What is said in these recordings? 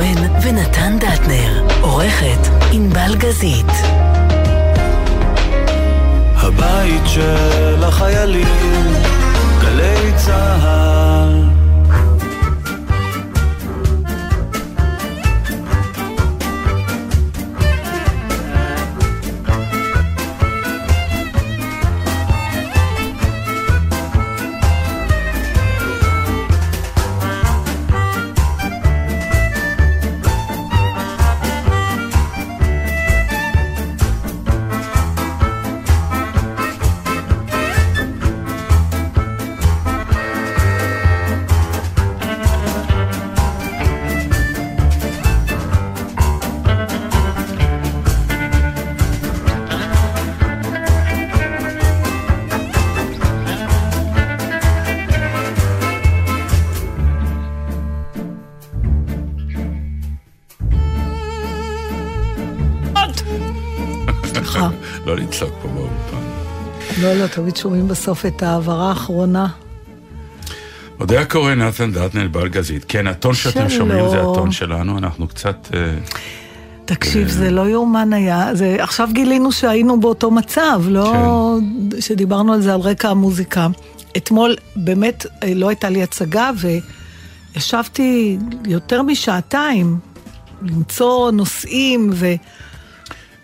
קורן ונתן דטנר. עורכת ענבל גזית. הבית של החיילים, גלי צהל. תמיד שומעים בסוף את ההעברה האחרונה. אודיה קורן, נתן דטנר, בלגזית. כן, הטון שאתם. שומעים זה הטון שלנו, אנחנו קצת... אה, תקשיב, זה לא יאומן היה, זה, עכשיו גילינו שהיינו באותו מצב, לא שדיברנו על זה על רקע המוזיקה. אתמול באמת אה, לא הייתה לי הצגה וישבתי יותר משעתיים למצוא נושאים ו...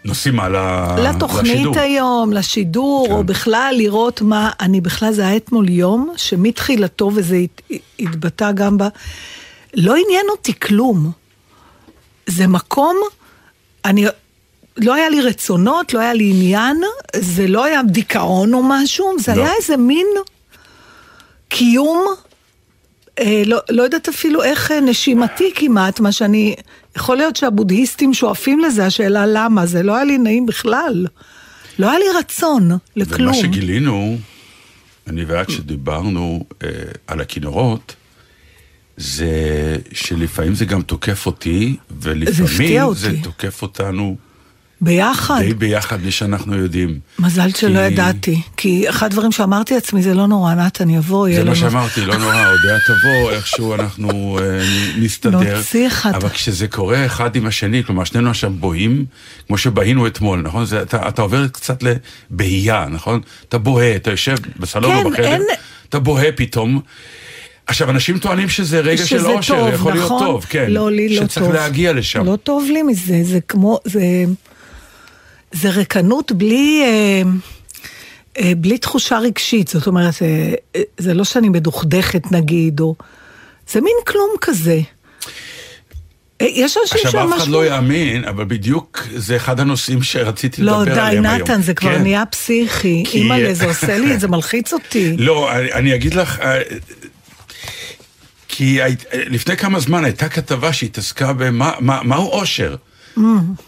נוסעים על ה... לתוכנית לשידור. היום, לשידור, כן. או בכלל לראות מה, אני בכלל, זה היה אתמול יום שמתחילתו, וזה הת- התבטא גם בה, לא עניין אותי כלום. זה מקום, אני, לא היה לי רצונות, לא היה לי עניין, זה לא היה דיכאון או משהו, זה לא. היה איזה מין קיום, לא, לא יודעת אפילו איך אה, נשימתי כמעט, מה שאני, יכול להיות שהבודהיסטים שואפים לזה, השאלה למה, זה לא היה לי נעים בכלל. לא היה לי רצון לכלום. ומה שגילינו, אני ואת שדיברנו אה, על הכינורות, זה שלפעמים זה גם תוקף אותי, ולפעמים אותי. זה תוקף אותנו ביחד. די ביחד בלי שאנחנו יודעים. מזל שלא כי- ידעתי. כי אחד הדברים שאמרתי לעצמי, זה לא נורא, נתן יבוא, יהיה זה לנו... מה שאמרתי, לא נורא, אודיה תבוא, איכשהו אנחנו אה, נסתדר. נוציא אחד. אבל כשזה קורה אחד עם השני, כלומר שנינו עכשיו בוהים, כמו שבהינו אתמול, נכון? זה, אתה, אתה עובר קצת לבהייה, נכון? אתה בוהה, אתה יושב בסלון כן, או בחדר, אין- אתה בוהה פתאום. עכשיו, אנשים טוענים שזה רגע של שזה אושר, טוב, יכול להיות נכון? טוב, כן. לא, לי לא טוב. שצריך להגיע לשם. לא טוב לי מזה, זה כמו, זה... זה ריקנות בלי... אה, אה, בלי תחושה רגשית, זאת אומרת, אה, זה לא שאני מדוכדכת נגיד, או... זה מין כלום כזה. יש אנשים עכשיו, אף. אחד לא יאמין, אבל בדיוק זה אחד הנושאים שרציתי לא, לדבר די, עליהם היום. נתן, זה כבר כן. נהיה פסיכי. כי- אימא'לה, זה עושה לי, זה מלחיץ אותי. לא, אני, אני אגיד לך, כי לפני כמה זמן הייתה כתבה שהתעסקה במה מה, מהו אושר.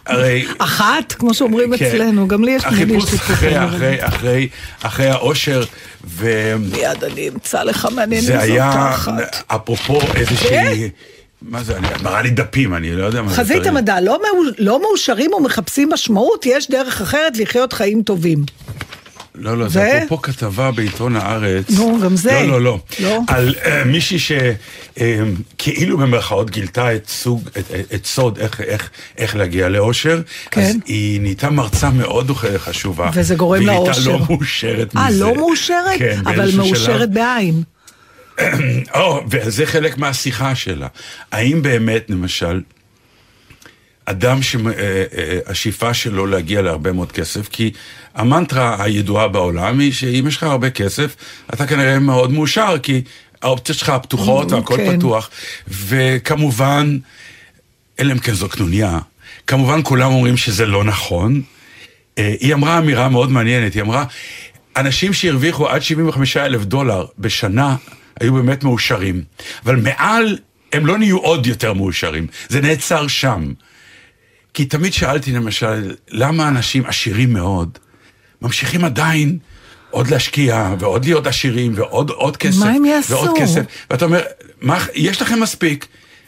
הרי... אחת, כמו שאומרים כן, אצלנו, גם לי יש נגיד החיפוש סיפורים, אחרי, אחרי, אחרי, אחרי האושר, וזה מיד אני אמצא לך מעניין אם זאת היה, אחת. אפרופו איזושהי... מה זה, אני- מראה לי דפים, אני לא יודע מה זה. חזית המדע, לא, מאו- לא מאושרים ומחפשים משמעות, יש דרך אחרת לחיות חיים טובים. לא, לא, זה אפרופו כתבה בעיתון הארץ. נו, גם זה. לא, לא, לא. לא? על אה, מישהי שכאילו במרכאות גילתה את סוג, את, סוד איך, איך, איך להגיע לאושר. כן. אז היא נהייתה מרצה מאוד חשובה. וזה גורם והיא לאושר. הייתה לא מאושרת אה, מזה. לא מאושרת? כן, אבל מאושרת. בעין. או, וזה חלק מהשיחה שלה. האם באמת, למשל, אדם שהשאיפה שלו להגיע להרבה מאוד כסף, כי המנטרה הידועה בעולם היא שאם יש לך הרבה כסף, אתה כנראה מאוד מאושר, כי האופציות שלך פתוחות Mm, והכל כן. פתוח. וכמובן, אלא אם כן זו קנוניה, כמובן כולם אומרים שזה לא נכון. אה, היא אמרה אמירה מאוד מעניינת, היא אמרה, אנשים שהרוויחו עד 75 אלף דולר בשנה היו באמת מאושרים, אבל מעל הם לא נהיו עוד יותר מאושרים, זה נעצר שם. כי תמיד שאלתי למשל, למה אנשים עשירים מאוד ממשיכים עדיין עוד להשקיע, ועוד להיות עשירים, ועוד עוד כסף, מה הם יעשו? ועוד כסף, ואתה אומר, מה, יש לכם מספיק,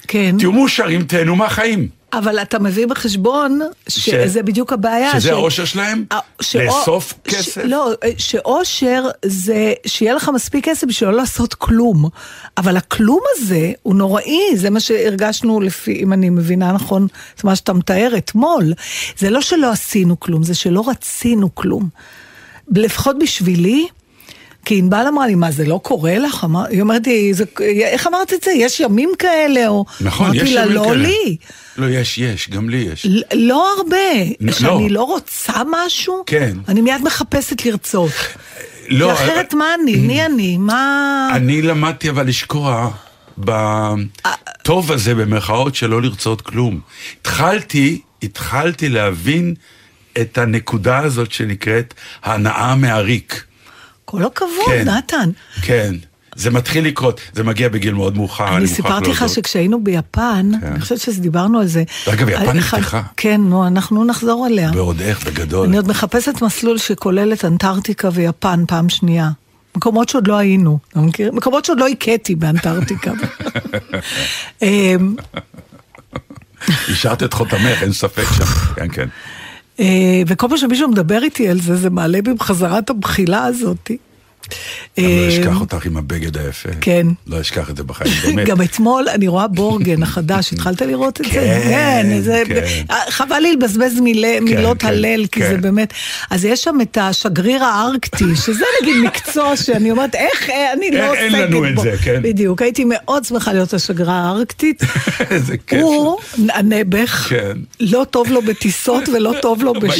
כן. תהיו מאושרים, תהנו מהחיים. אבל אתה מביא בחשבון שזה בדיוק הבעיה. שזה ש- העושר שלהם? שאו- לאסוף ש- כסף? לא, שאושר זה שיהיה לך מספיק כסף בשביל לא לעשות כלום. אבל הכלום הזה הוא נוראי, זה מה שהרגשנו לפי, אם אני מבינה נכון, את מה שאתה מתאר אתמול. זה לא שלא עשינו כלום, זה שלא רצינו כלום. לפחות בשבילי, כי ענבל אמרה לי, מה, זה לא קורה לך? היא אומרת לי, זה, איך אמרת את זה? יש ימים כאלה? או... נכון, יש אמרתי לה, ימים לא כאלה. לי. לא, יש, יש, גם לי יש. לא הרבה. לא. שאני לא רוצה משהו, כן. אני מיד מחפשת לרצות. לא, כי אחרת מה אני? מי אני? מה... אני למדתי אבל לשקוע בטוב הזה במרכאות של לא לרצות כלום. התחלתי, התחלתי להבין את הנקודה הזאת שנקראת הנאה מהריק. כל הכבוד, כן. נתן. כן. זה מתחיל לקרות, זה מגיע בגיל מאוד מאוחר, אני אני. סיפרתי לך שכשהיינו ביפן, כן. אני חושבת שדיברנו על זה. אגב, יפן נפתחה. כן, נו, אנחנו נחזור עליה. ועוד איך, בגדול. אני עוד מחפשת מסלול שכולל את אנטארקטיקה ויפן פעם שנייה. מקומות שעוד לא היינו, אתה מכיר? מקומות שעוד לא הכיתי באנטארקטיקה. אמ, השארת את חותמך, אין ספק שם. כן, כן. אה, וכל פעם שמישהו מדבר איתי על זה, זה מעלה בי בחזרה את הבחילה הזאת. אני לא אה, אשכח אותך עם הבגד היפה. כן. לא אשכח את זה בחיים, באמת. גם אתמול אני רואה בורגן החדש, התחלת לראות את זה? כן, זה, כן. חבל לי לבזבז מילה- מילות כן, הלל, כי כן. זה באמת... אז יש שם את השגריר הארקטי, שזה נגיד מקצוע שאני אומרת, איך אה, אני לא אין- עוסקת אין בו. לנו את זה, כן. בדיוק, הייתי מאוד שמחה להיות השגרירה הארקטית. איזה כיף. הוא, הנעבך, כן. לא טוב לו בטיסות ולא טוב לו בים.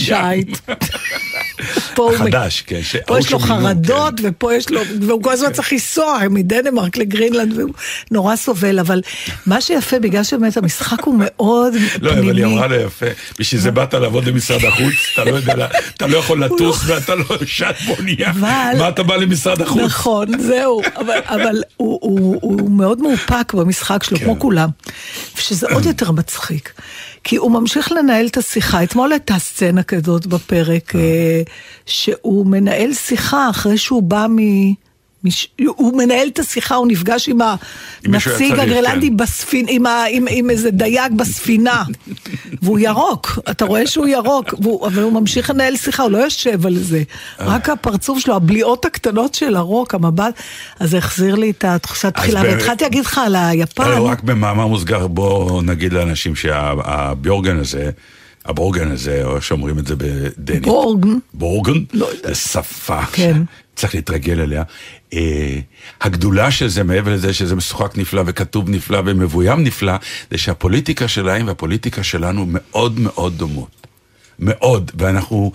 פה חדש, כן. פה יש לו חרדות, כן. ופה יש לו, והוא כל הזמן צריך לנסוע מדנמרק לגרינלנד, והוא נורא סובל, אבל מה שיפה, בגלל שבאמת המשחק הוא מאוד לא, אבל היא פנימי. אמרה לה יפה, בשביל זה באת לעבוד במשרד החוץ, אתה לא יודע, לה- אתה לא יכול לטוס ואתה לא שט באונייה, אבל- מה אתה בא למשרד החוץ? נכון, זהו, אבל, הוא, מאוד מאופק במשחק שלו, כן. כמו כולם, שזה עוד יותר מצחיק. כי הוא ממשיך לנהל את השיחה. אתמול הייתה סצנה כזאת בפרק, אה, שהוא מנהל שיחה אחרי שהוא בא מ... מש... הוא מנהל את השיחה, הוא נפגש עם הנציג הגרלנדי כן. בספין, עם, ה... עם, עם איזה דייג בספינה, והוא ירוק, אתה רואה שהוא ירוק, והוא... אבל הוא ממשיך לנהל שיחה, הוא לא יושב על זה. רק הפרצוף שלו, הבליעות הקטנות של הרוק, המבט, אז זה החזיר לי את התחושת אז תחילה. באמת- והתחלתי להגיד לך על היפן, רק במאמר מוסגר, בוא נגיד לאנשים שהביורגן הזה, הבורגן הזה, או שאומרים את זה בדנית. בורגן. בורגן? לא יודע. זה שפה. כן. צריך להתרגל אליה. אה, הגדולה של זה, מעבר לזה שזה משוחק נפלא וכתוב נפלא ומבוים נפלא, זה שהפוליטיקה שלהם והפוליטיקה שלנו מאוד מאוד דומות. מאוד, ואנחנו,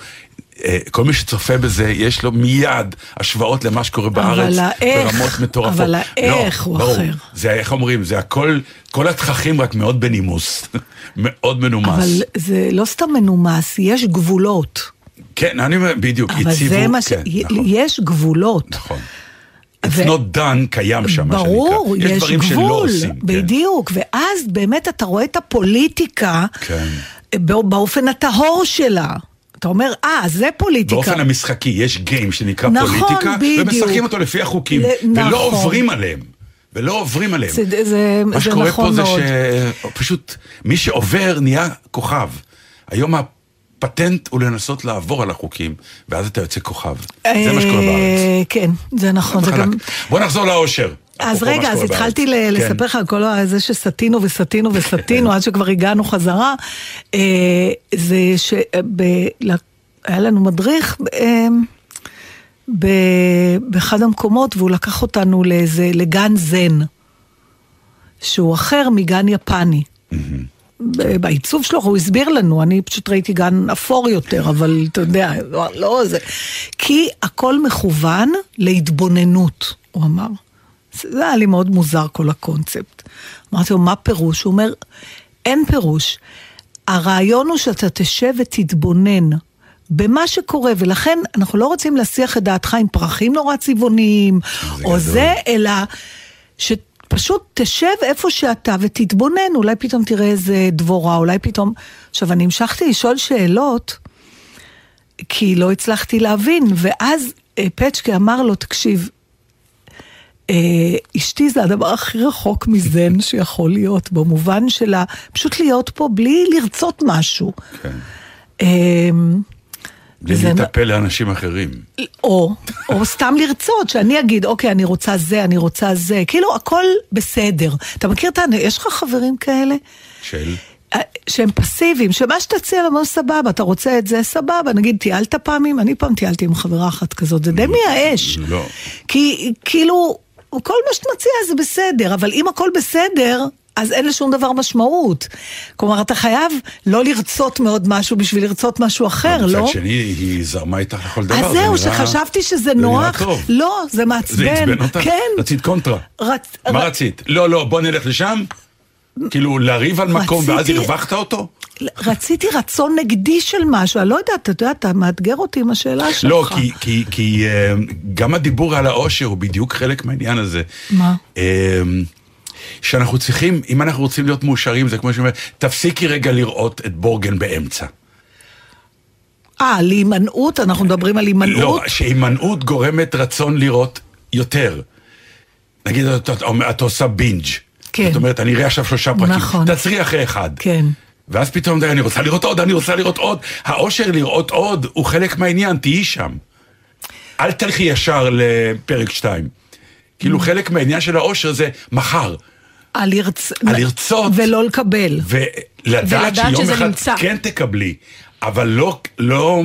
כל מי שצופה בזה, יש לו מיד השוואות למה שקורה בארץ, האיך, ברמות מטורפות. אבל האיך הוא ברור. אחר. זה, איך אומרים, זה הכל, כל התככים רק מאוד בנימוס, מאוד מנומס. אבל זה לא סתם מנומס, יש גבולות. כן, אני אומר, בדיוק, אבל הציבו, זה מה ש... כן, נכון, יש גבולות. נכון. It's not done קיים שם, מה שנקרא. ברור, יש, יש דברים שלא גבול, עושים. כן. בדיוק, ואז באמת אתה רואה את הפוליטיקה כן. בא- באופן הטהור שלה. אתה אומר, אה, זה פוליטיקה. באופן המשחקי, יש גיים שנקרא נכון, פוליטיקה, בדיוק. ומשחקים אותו לפי החוקים, ל- ולא נכון. עוברים עליהם. ולא עוברים עליהם. זה, זה, מה זה שקורה נכון פה זה מאוד. שפשוט מי שעובר נהיה כוכב. היום הפטנט הוא לנסות לעבור על החוקים, ואז אתה יוצא כוכב. זה מה שקורה בארץ. אה, כן, זה נכון. זה. גם... בוא נחזור לאושר. אז רגע, אז התחלתי בארץ. כן. לספר לך על כל זה שסטינו וסטינו וסטינו עד שכבר הגענו חזרה. אה, זה שהיה לנו מדריך אה, ב- באחד המקומות, והוא לקח אותנו לאיזה, לגן זן, שהוא אחר מגן יפני. בעיצוב שלו, הוא הסביר לנו, אני פשוט ראיתי גן אפור יותר, אבל אתה יודע, לא, לא זה. כי הכל מכוון להתבוננות, הוא אמר. זה היה לי מאוד מוזר כל הקונספט. אמרתי לו, מה פירוש? הוא אומר, אין פירוש. הרעיון הוא שאתה תשב ותתבונן במה שקורה, ולכן אנחנו לא רוצים להסיח את דעתך עם פרחים נורא צבעוניים, או גדול. זה, אלא שפשוט תשב איפה שאתה ותתבונן, אולי פתאום תראה איזה דבורה, אולי פתאום... עכשיו, אני המשכתי לשאול שאלות, כי לא הצלחתי להבין, ואז אה, פצ'קה אמר לו, תקשיב, אשתי זה הדבר הכי רחוק מזן שיכול להיות, במובן שלה, פשוט להיות פה בלי לרצות משהו. כן. אה, בלי להיטפל לאנשים אחרים. או, או סתם לרצות, שאני אגיד, אוקיי, אני רוצה זה, אני רוצה זה, כאילו הכל בסדר. אתה מכיר את ה... יש לך חברים כאלה? של? אה, שהם פסיביים, שמה שתציע להם, "אה, סבבה, אתה רוצה את זה, סבבה. נגיד, טיילת פעמים? אני פעם טיילתי עם חברה אחת כזאת, זה די מייאש. לא. כי כאילו, כל מה שאת מציעה זה בסדר, אבל אם הכל בסדר... אז אין לשום דבר משמעות. כלומר, אתה חייב לא לרצות מאוד משהו בשביל לרצות משהו אחר, לא? מצד שני, היא זרמה איתך לכל דבר. אז זה זהו, נראה- שחשבתי שזה זה נראה נוח. טוב. לא, זה זה מעצבן. עצבן אותך? כן. רצית קונטרה. רצ... מה ר- רצית? לא, לא, בוא נלך לשם? כאילו, לריב על מקום ואז הרווחת אותו? רציתי רצון נגדי של משהו, אני לא יודעת, אתה יודע, אתה מאתגר אותי עם השאלה שלך. לא, כי, כי, כי אה, גם הדיבור על העושר הוא בדיוק חלק מהעניין הזה. מה? אה, שאנחנו צריכים, אם אנחנו רוצים להיות מאושרים, זה כמו שאומר, תפסיקי רגע לראות את בורגן באמצע. אה, על הימנעות? אנחנו מדברים על הימנעות? לא, שהימנעות גורמת רצון לראות יותר. נגיד, את, את, את עושה בינג'. כן. זאת אומרת, אני אראה עכשיו שלושה פרקים. נכון. תעצרי אחרי אחד. כן. ואז פתאום, די, אני רוצה לראות עוד, אני רוצה לראות עוד. האושר לראות עוד הוא חלק מהעניין, תהיי שם. אל תלכי ישר לפרק שתיים. כאילו, חלק מהעניין של האושר זה מחר. על לרצות. ולא לקבל. ולדעת שיום אחד נמצא. כן תקבלי, אבל לא, לא,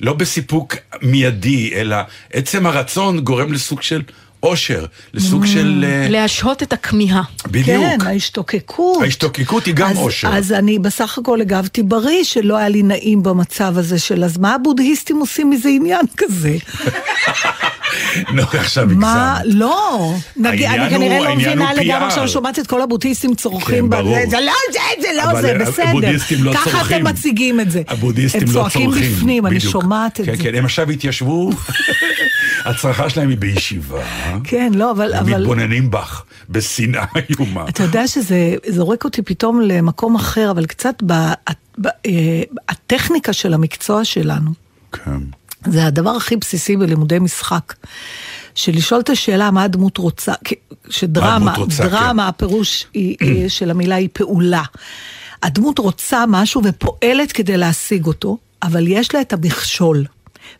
לא בסיפוק מיידי, אלא עצם הרצון גורם לסוג של אושר, לסוג של... אה, להשהות את הכמיהה. בדיוק. כן, ההשתוקקות. ההשתוקקות היא גם אז, אושר. אז אני בסך הכל הגבתי בריא, שלא היה לי נעים במצב הזה של אז מה הבודהיסטים עושים מזה עניין כזה? לא, עכשיו מה, הגזמת. לא. נגיד, אני כנראה לא מבינה לגמרי. עכשיו שומעת את כל הבודהיסטים צורכים כן, ברור. בזה, זה לא זה, זה לא זה, בסדר. לא ככה. אתם מציגים את זה. הבודהיסטים לא צורכים. הם צועקים בפנים, אני. שומעת את כן, זה. כן, הם עכשיו התיישבו, הצרחה שלהם היא בישיבה. כן, לא, אבל... הם אבל... מתבוננים בך, בשנאה איומה. אתה יודע שזה זורק אותי פתאום למקום אחר, אבל קצת ב, ב, אה, הטכניקה של המקצוע שלנו. כן. זה הדבר הכי בסיסי בלימודי משחק. של לשאול את השאלה מה הדמות רוצה, שדרמה, מה הדמות רוצה, דרמה, הפירוש היא, היא- של המילה היא פעולה. הדמות רוצה משהו ופועלת כדי להשיג אותו, אבל יש לה את המכשול.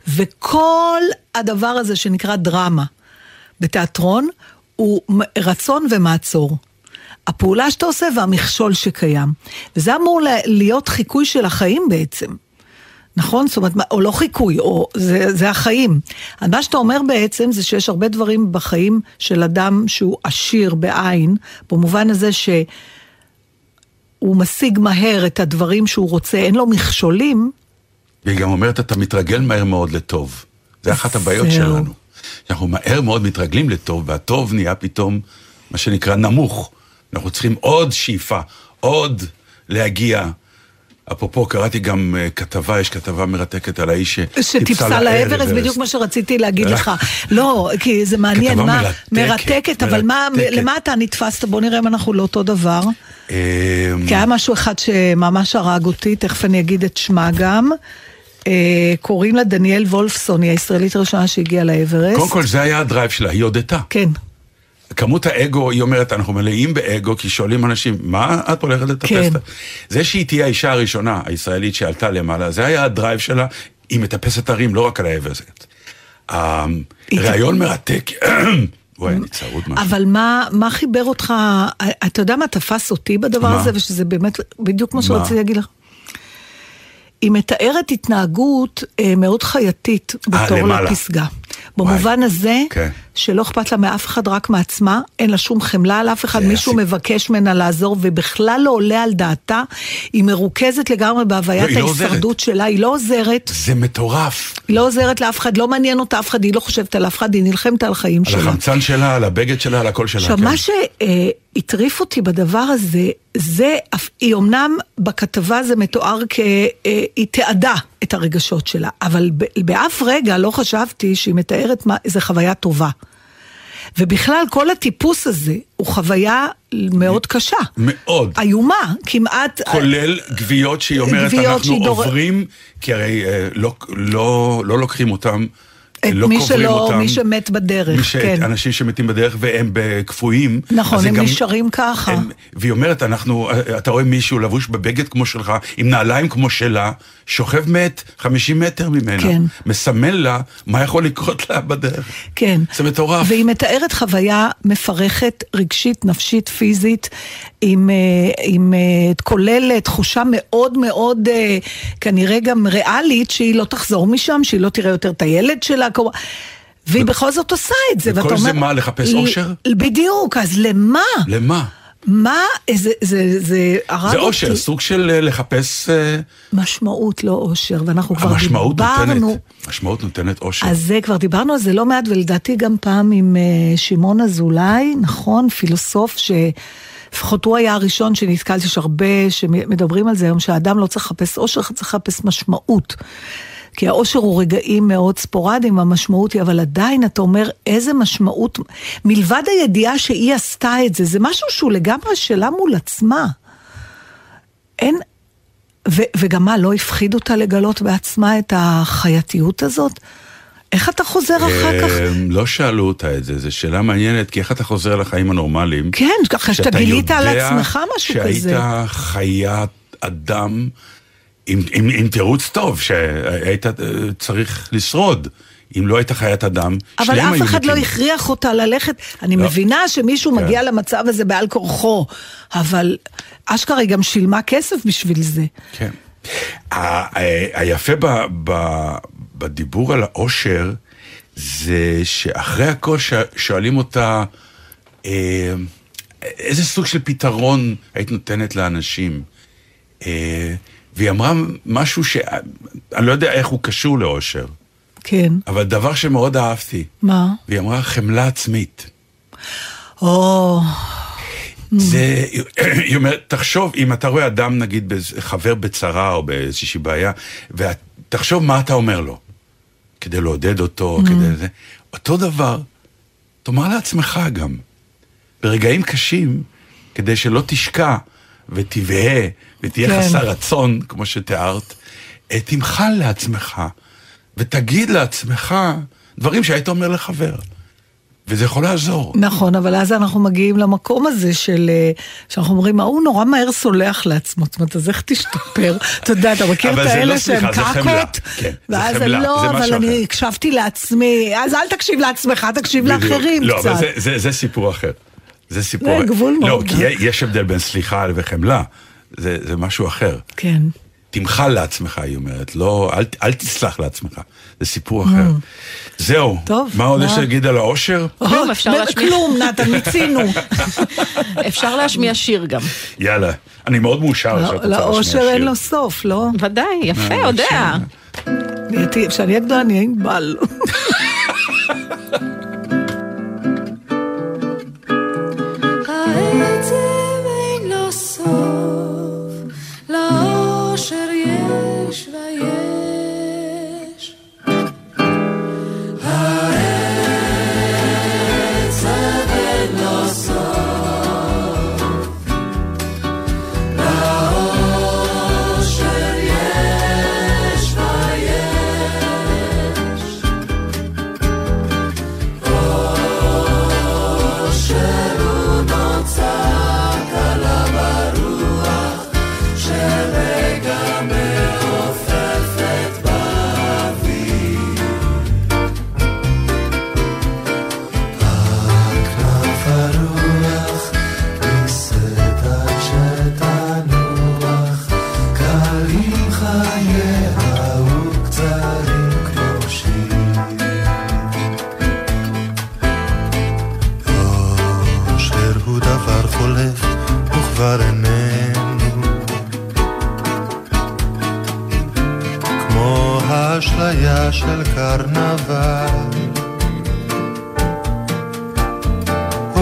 וכל הדבר הזה שנקרא דרמה בתיאטרון, הוא רצון ומעצור. הפעולה שאתה עושה והמכשול שקיים. וזה אמור להיות חיקוי של החיים בעצם. נכון? זאת אומרת, או לא חיקוי, או זה, זה החיים. מה שאתה אומר בעצם זה שיש הרבה דברים בחיים של אדם שהוא עשיר בעין, במובן הזה שהוא משיג מהר את הדברים שהוא רוצה, אין לו מכשולים, והיא גם אומרת, אתה מתרגל מהר מאוד לטוב. זה אחת הבעיות. שלנו. אנחנו מהר מאוד מתרגלים לטוב, והטוב נהיה פתאום, מה שנקרא, נמוך. אנחנו צריכים עוד שאיפה, עוד להגיע. אפרופו, קראתי גם uh, כתבה, יש כתבה מרתקת על האיש שטיפסה לאברסט, בדיוק מה שרציתי להגיד לך. לא, כי זה מעניין, מה, מרתקת, אבל. למה אתה נתפסת? בוא נראה אם אנחנו לא אותו דבר. אמ, כי היה משהו אחד שממש הרג אותי, תכף אני אגיד את שמה גם. אה, קוראים לה דניאל וולפסון, היא הישראלית הראשונה שהגיעה לאברסט. קודם כל, זה היה ה drive שלה, היא הודתה. כן. כמות האגו, היא אומרת, אנחנו מלאים באגו, כי שואלים אנשים, מה את הולכת לטפס? כן. זה שהיא תהיה האישה הראשונה, הישראלית שעלתה למעלה, זה היה ה drive שלה, היא מטפסת הרים, לא רק על האברסט. הרעיון מרתק, וואי, אני צרוד משהו. אבל מה, מה חיבר אותך, אתה יודע מה תפס אותי בדבר מה? הזה, ושזה באמת בדיוק מה? שרציתי להגיד לך. היא מתארת התנהגות אה, מאוד חייתית בתור למעלה. לפסגה. במובן הזה, כן. שלא אכפת לה מאף אחד, רק מעצמה, אין לה שום חמלה על אף אחד, זה מישהו הסיפ- מבקש ממנה לעזור, ובכלל לא עולה על דעתה, היא מרוכזת לגמרי לא, בהוויית לא עוזרת. ההישרדות שלה, היא לא עוזרת, זה מטורף. היא לא עוזרת לאף אחד, לא מעניין אותה אף אחד, היא לא חושבת על אף אחד, היא נלחמת על החיים על שלה. החמצן שלה, על הבגד שלה, על הכל שלה. עכשיו, כן. מה שהטריף אותי בדבר הזה, זה, היא אמנם בכתבה זה מתואר כ... אה, היא תיעדה את הרגשות שלה, אבל באף רגע לא חשבתי שהיא מתארת מה, איזה חוויה טובה. ובכלל, כל הטיפוס הזה הוא חוויה מאוד קשה. מאוד. איומה, כמעט... כולל גוויות שהיא אומרת, גוויות אנחנו שהיא דור- עוברים, כי הרי אה, לא, לא, לא לוקחים אותם את לא מי שלא, אותם. מי שמת בדרך, מי ש... כן. אנשים שמתים בדרך והם קפואים. נכון, הם גם- נשארים ככה. הם, והיא אומרת, אנחנו, אתה רואה מישהו לבוש בבגד כמו שלך, עם נעליים כמו שלה, שוכב מת 50 מטר ממנה. כן. מסמל לה מה יכול לקרות לה בדרך. כן. זה מטורף. והיא מתארת חוויה מפרכת, רגשית, נפשית, פיזית, עם, אה, עם אה, כולל תחושה מאוד מאוד, אה, כנראה גם ריאלית, שהיא לא תחזור משם, שהיא לא תראה יותר את הילד שלה. כמו- והיא בכל זאת עושה את זה, וכל ואתה זה אומר... מה, לחפש אושר? בדיוק, אז למה? למה? מה, זה, זה, זה הרג זה אותי. אושר, סוג של אה, לחפש... אה, משמעות, לא אושר, ואנחנו כבר המשמעות דיברנו. נותנת, משמעות נותנת אושר. אז זה, כבר דיברנו על זה לא מעט, ולדעתי גם פעם עם אה, שמעון אזולאי, נכון? פילוסוף ש... לפחות הוא היה הראשון שנתקלתי, יש הרבה שמדברים על זה היום, שהאדם לא צריך לחפש אושר, צריך לחפש משמעות. כי האושר הוא רגעים מאוד ספורדיים, המשמעות היא, אבל עדיין אתה אומר, איזה משמעות, מלבד הידיעה שהיא עשתה את זה, זה משהו שהוא לגמרי שלה מול עצמה. אין, ו, וגם מה, לא הפחיד אותה לגלות בעצמה את החייתיות הזאת? איך אתה חוזר אחר כך? אה, לא שאלו אותה את זה, זו שאלה מעניינת, כי איך אתה חוזר לחיים הנורמליים? כן, ככה שאתה גילית על עצמך משהו כזה. שהיית חיית אדם עם, עם, עם תירוץ טוב, שהיית אה, צריך לשרוד. אם לא היית חיית אדם, אבל שניהם אף היו אחד לא. הכריח אותה ללכת. אני לא. מבינה שמישהו כן. מגיע למצב הזה בעל כורחו, אבל אשכרה היא גם שילמה כסף בשביל זה. כן. היפה ב, ב, בדיבור על האושר, זה שאחרי הכל שואלים אותה, אה, איזה סוג של פתרון היית נותנת לאנשים? אה, והיא אמרה משהו שאני לא יודע איך הוא קשור לאושר, כן. אבל דבר שמאוד אהבתי. מה? והיא אמרה חמלה עצמית. או, זה, היא אומרת, תחשוב, אם אתה רואה אדם, נגיד, חבר בצרה או באיזושהי בעיה, ותחשוב מה אתה אומר לו, כדי לעודד אותו, Mm. כדי זה. אותו דבר, תאמר לעצמך גם, ברגעים קשים, כדי שלא תשקע ותבהה ותהיה כן. חסר רצון, כמו שתיארת, אה, תמחל לעצמך ותגיד לעצמך דברים שהיית אומר לחבר, וזה יכול לעזור. נכון, אבל אז אנחנו מגיעים למקום הזה של, אה, שאנחנו אומרים, ההוא נורא מהר סולח לעצמו, זאת אומרת, אז איך תשתפר? אתה יודע, אתה מכיר אבל את לא האלה שהם זה חמלה. קקות? כן, זה ואז חמלה, אני, לא, זה אבל משהו אני אחר. הקשבתי לעצמי, אז אל תקשיב לעצמך, תקשיב. לאחרים לא, קצת. אבל זה, סיפור אחר. זה סיפור... זה גבול לא, מאוד כי דק. יש הבדל בין סליחה וחמלה. זה, זה משהו אחר. כן. תמחל לעצמך, היא אומרת. לא, אל, אל תסלח לעצמך. זה סיפור אחר. זהו. Mm. טוב, מה עוד? יש להגיד על האושר? כלום, או, אפשר להשמיע. כלום, נתן, מיצינו. אפשר להשמיע שיר גם. יאללה. אני מאוד מאושר שאת רוצה להשמיע לא, לאושר אין שיר. לו סוף, לא? ודאי, יפה, יודע. נהייתי- כשאני אהיה גדולה אני אהיה ענבל. העצב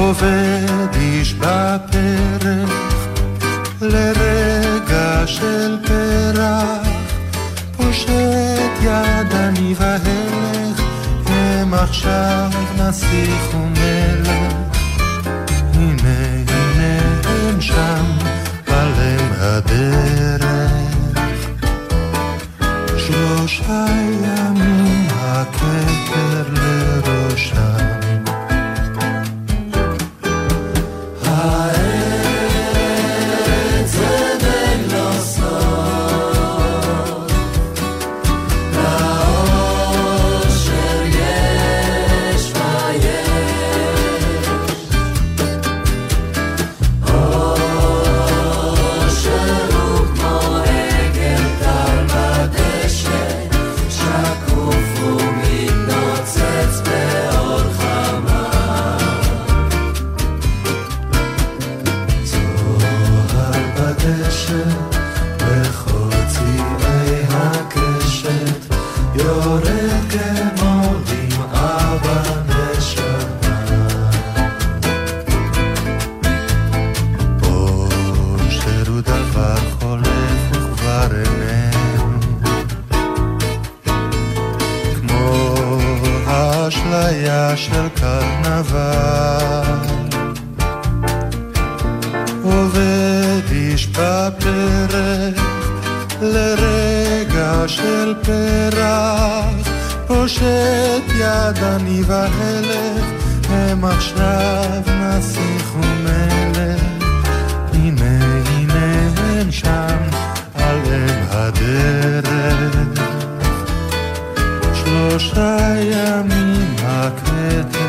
עובד איש בפרח לרגע של פרח פושט יד אני והלך הם עכשיו נסיך ומלך. הנה הנה הם שם על אם הדרך. שלושה ימים עכשיו נסיך ומלך. הנה הנה הם שם על אם הדרך. שלושה ימים הכתר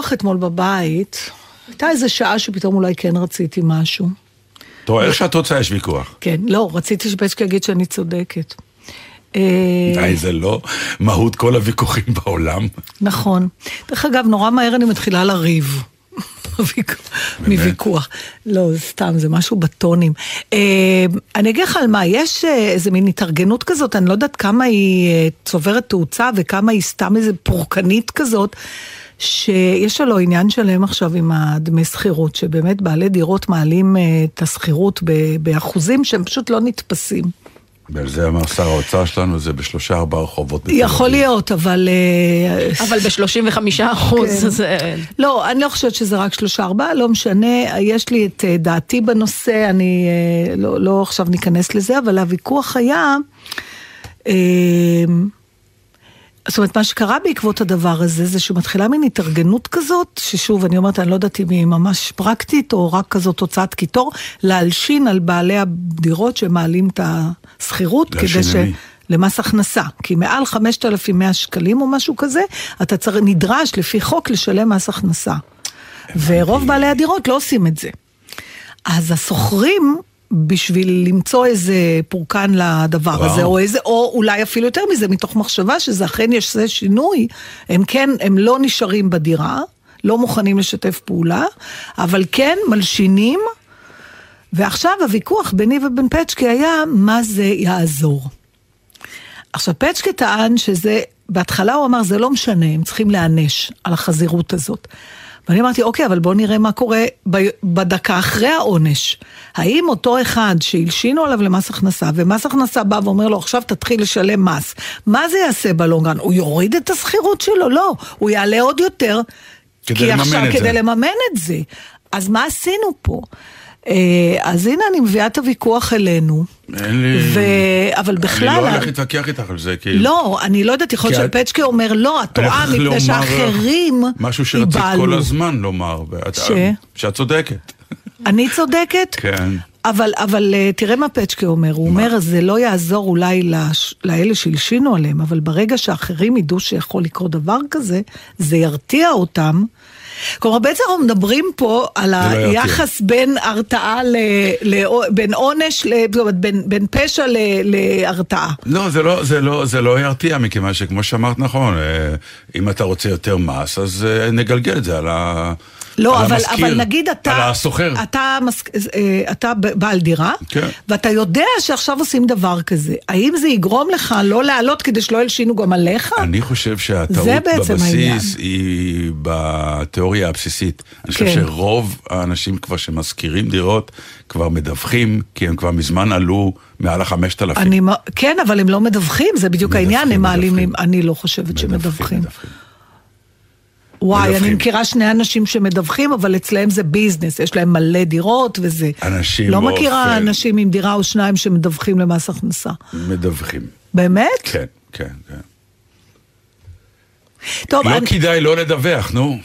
ויכוח אתמול בבית, הייתה איזו שעה שפתאום אולי כן רציתי משהו. אתה רואה, איך שאת רוצה יש ויכוח. כן, לא, רציתי שפצ'קה יגיד שאני צודקת. אה, די, זה לא מהות כל הוויכוחים בעולם. נכון. דרך אגב, נורא מהר אני מתחילה לריב. מוויכוח. לא, סתם, זה משהו בטונים. אה, אני אגיד לך על מה, יש אה, איזה מין התארגנות כזאת, אני לא יודעת כמה היא צוברת תאוצה וכמה היא סתם איזה פורקנית כזאת. שיש לו עניין שלם עכשיו עם הדמי שכירות, שבאמת בעלי דירות מעלים אה, את השכירות באחוזים שהם פשוט לא נתפסים. ועל זה אמר שר האוצר שלנו, זה בשלושה ארבעה רחובות. יכול. להיות, אבל... אה, אבל ב-35 אחוז כן. זה... לא, אני לא חושבת שזה רק שלושה ארבעה, לא משנה, יש לי את אה, דעתי בנושא, אני אה, לא, לא עכשיו ניכנס לזה, אבל הוויכוח היה, אה, זאת אומרת, מה שקרה בעקבות הדבר הזה, זה שמתחילה מין התארגנות כזאת, ששוב, אני אומרת, אני לא יודעת אם היא ממש פרקטית, או רק כזאת הוצאת קיטור, להלשין על בעלי הדירות שמעלים את השכירות, כדי ש... למי? למס הכנסה, כי מעל 5,100 שקלים או משהו כזה, אתה צריך, נדרש לפי חוק לשלם מס הכנסה. ורוב בעלי הדירות לא עושים את זה. אז השוכרים, בשביל למצוא איזה פורקן לדבר וואו. הזה, או, איזה, או אולי אפילו יותר מזה, מתוך מחשבה שזה אכן יש איזה שינוי, הם כן, הם לא נשארים בדירה, לא מוכנים לשתף פעולה, אבל כן מלשינים, ועכשיו הוויכוח ביני ובין פצ'קי היה מה זה יעזור. עכשיו, פצ'קה טען שזה, בהתחלה הוא אמר, זה לא משנה, הם צריכים להיענש על החזירות הזאת. ואני אמרתי, אוקיי, אבל בואו נראה מה קורה בדקה אחרי העונש. האם אותו אחד שהלשינו עליו למס הכנסה, ומס הכנסה בא ואומר לו, עכשיו תתחיל לשלם מס, מה זה יעשה בלונגרן? הוא יוריד את השכירות שלו? לא, הוא יעלה עוד יותר. כדי כי לממן עכשיו, את כדי זה. לממן את זה. אז מה עשינו פה? אה, אז הנה אני מביאה את הוויכוח אלינו. אין לי... ו... אבל בכלל... אני לא הולך להתווכח איתך על זה, כאילו. לא, אני לא יודעת, יכול להיות שפצ'קה אומר, לא, את טועה, מפני שאחרים משהו שרצית ייבהלו. כל הזמן לומר. ואת- ש? שאת צודקת. אני צודקת? כן. אבל, אבל אה, תראה מה פצ'קה אומר, הוא אומר, זה לא יעזור אולי לש, לאלה שהלשינו עליהם, אבל ברגע שאחרים ידעו שיכול לקרות דבר כזה, זה ירתיע אותם. כלומר, בעצם אנחנו מדברים פה על לא. היחס בין הרתעה, ל, ל, בין עונש, ל, זאת אומרת, בין, בין פשע ל, להרתעה. לא, זה לא, זה לא, זה לא ירתיע, מכיוון שכמו שאמרת נכון, אה, אם אתה רוצה יותר מס, אז אה, נגלגל את זה על ה... לא, אבל, המשכיר, אבל נגיד אתה... על הסוחר. אתה, מס, אה, אתה בעל דירה, כן. ואתה יודע שעכשיו עושים דבר כזה. האם זה יגרום לך לא לעלות כדי שלא ילשינו גם עליך? אני חושב שהטעות בעצם העניין. בבסיס היא בתיאוריה הבסיסית. אני חושב כן. שרוב האנשים כבר שמשכירים דירות כבר מדווחים, כי הם כבר מזמן עלו מעל החמשת אלפים. כן, אבל הם לא מדווחים, זה בדיוק מדווחים, העניין, הם מעלים, מדווחים. אני לא חושבת שמדווחים. מדווחים. וואי, אני. מכירה שני אנשים שמדווחים, אבל אצלהם זה ביזנס, יש להם מלא דירות וזה. אנשים לא באופן- מכירה אנשים עם דירה או שניים שמדווחים למס הכנסה. מדווחים. באמת? כן, כן, כן. טוב, לא אני, כדאי לא לדווח, נו.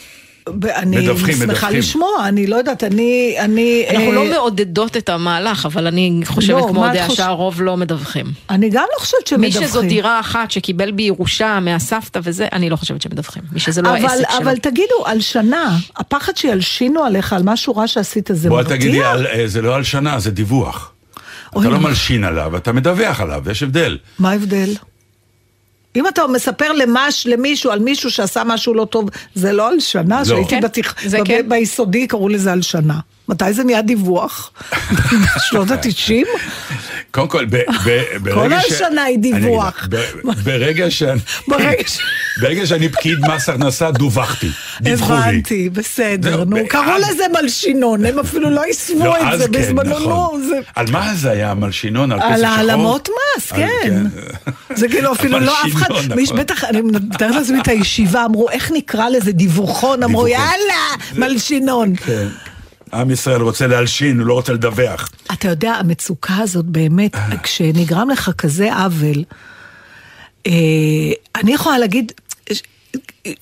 אני מדווחים, שמחה מדווחים. לשמוע, אני לא יודעת, אני... אני אנחנו אה, לא מעודדות את המהלך, אבל אני חושבת לא, כמו דעה חוש- שהרוב לא מדווחים. אני גם לא חושבת מי שמדווחים. שזו דירה אחת שקיבל בירושה מהסבתא וזה, אני לא חושבת שמדווחים. מי שזה לא אבל, העסק שלו. אבל תגידו, על שנה, הפחד שילשינו עליך על משהו רע שעשית זה בוא מרתיע? תגידי, על- אה, זה לא על שנה, זה דיווח. אתה לא. מלשין עליו, אתה מדווח עליו, יש הבדל. מה ההבדל? אם אתה מספר למש, למישהו על מישהו שעשה משהו לא טוב, זה לא על שנה, לא. שהייתי כן, בתיכ... זה בב... כן. ביסודי קראו לזה על שנה. מתי זה נהיה דיווח? בשנות התשעים? קודם כל, ב- ב- ברגע ש... השנה היא דיווח. ב- ברגע ש- ברגע שאני פקיד מס הכנסה, דווחתי. דיווחו לי. הבנתי, בסדר, נו, קראו לזה מלשינון, הם אפילו לא יישמו לא, את זה כן, בזמנו, נכון. זה... על מה זה היה מלשינון? על כסף על שחור? העלמות מס, על- כן. זה כאילו אפילו לא אף אחד, המלשינון, נכון. שבטח, אני מתארת לעצמי את הישיבה, אמרו, איך נקרא לזה דיווחון? אמרו. יאללה, מלשינון. כן. עם ישראל רוצה להלשין, הוא לא רוצה לדווח. אתה יודע, המצוקה הזאת באמת, אה. כשנגרם לך כזה עוול, אה, אני יכולה להגיד,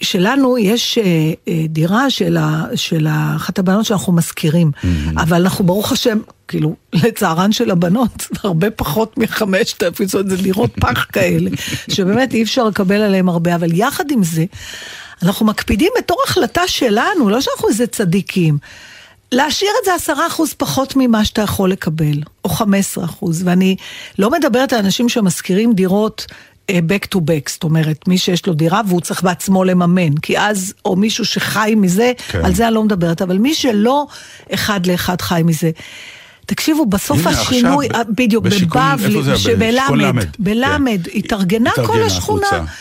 שלנו יש אה, דירה של, ה, של אחת הבנות שאנחנו משכירים, אבל אנחנו ברוך השם, כאילו, לצערן של הבנות, הרבה פחות מחמשת אלפים, זאת אומרת, זה דירות פח כאלה, שבאמת אי אפשר לקבל עליהם הרבה, אבל יחד עם זה, אנחנו מקפידים בתור החלטה שלנו, לא שאנחנו איזה צדיקים. להשאיר את זה עשרה אחוז פחות ממה שאתה יכול לקבל, או חמש עשרה אחוז, ואני לא מדברת על אנשים שמשכירים דירות אה, back to back, זאת אומרת, מי שיש לו דירה והוא צריך בעצמו לממן, כי אז, או מישהו שחי מזה, כן. על זה אני לא מדברת, אבל מי שלא אחד לאחד חי מזה. תקשיבו, בסוף הנה, השינוי, עכשיו, אה, בדיוק, בבבלי? בשיכון בלמד, למד. בלמד, כן. התארגנה כל השכונה. הקבוצה.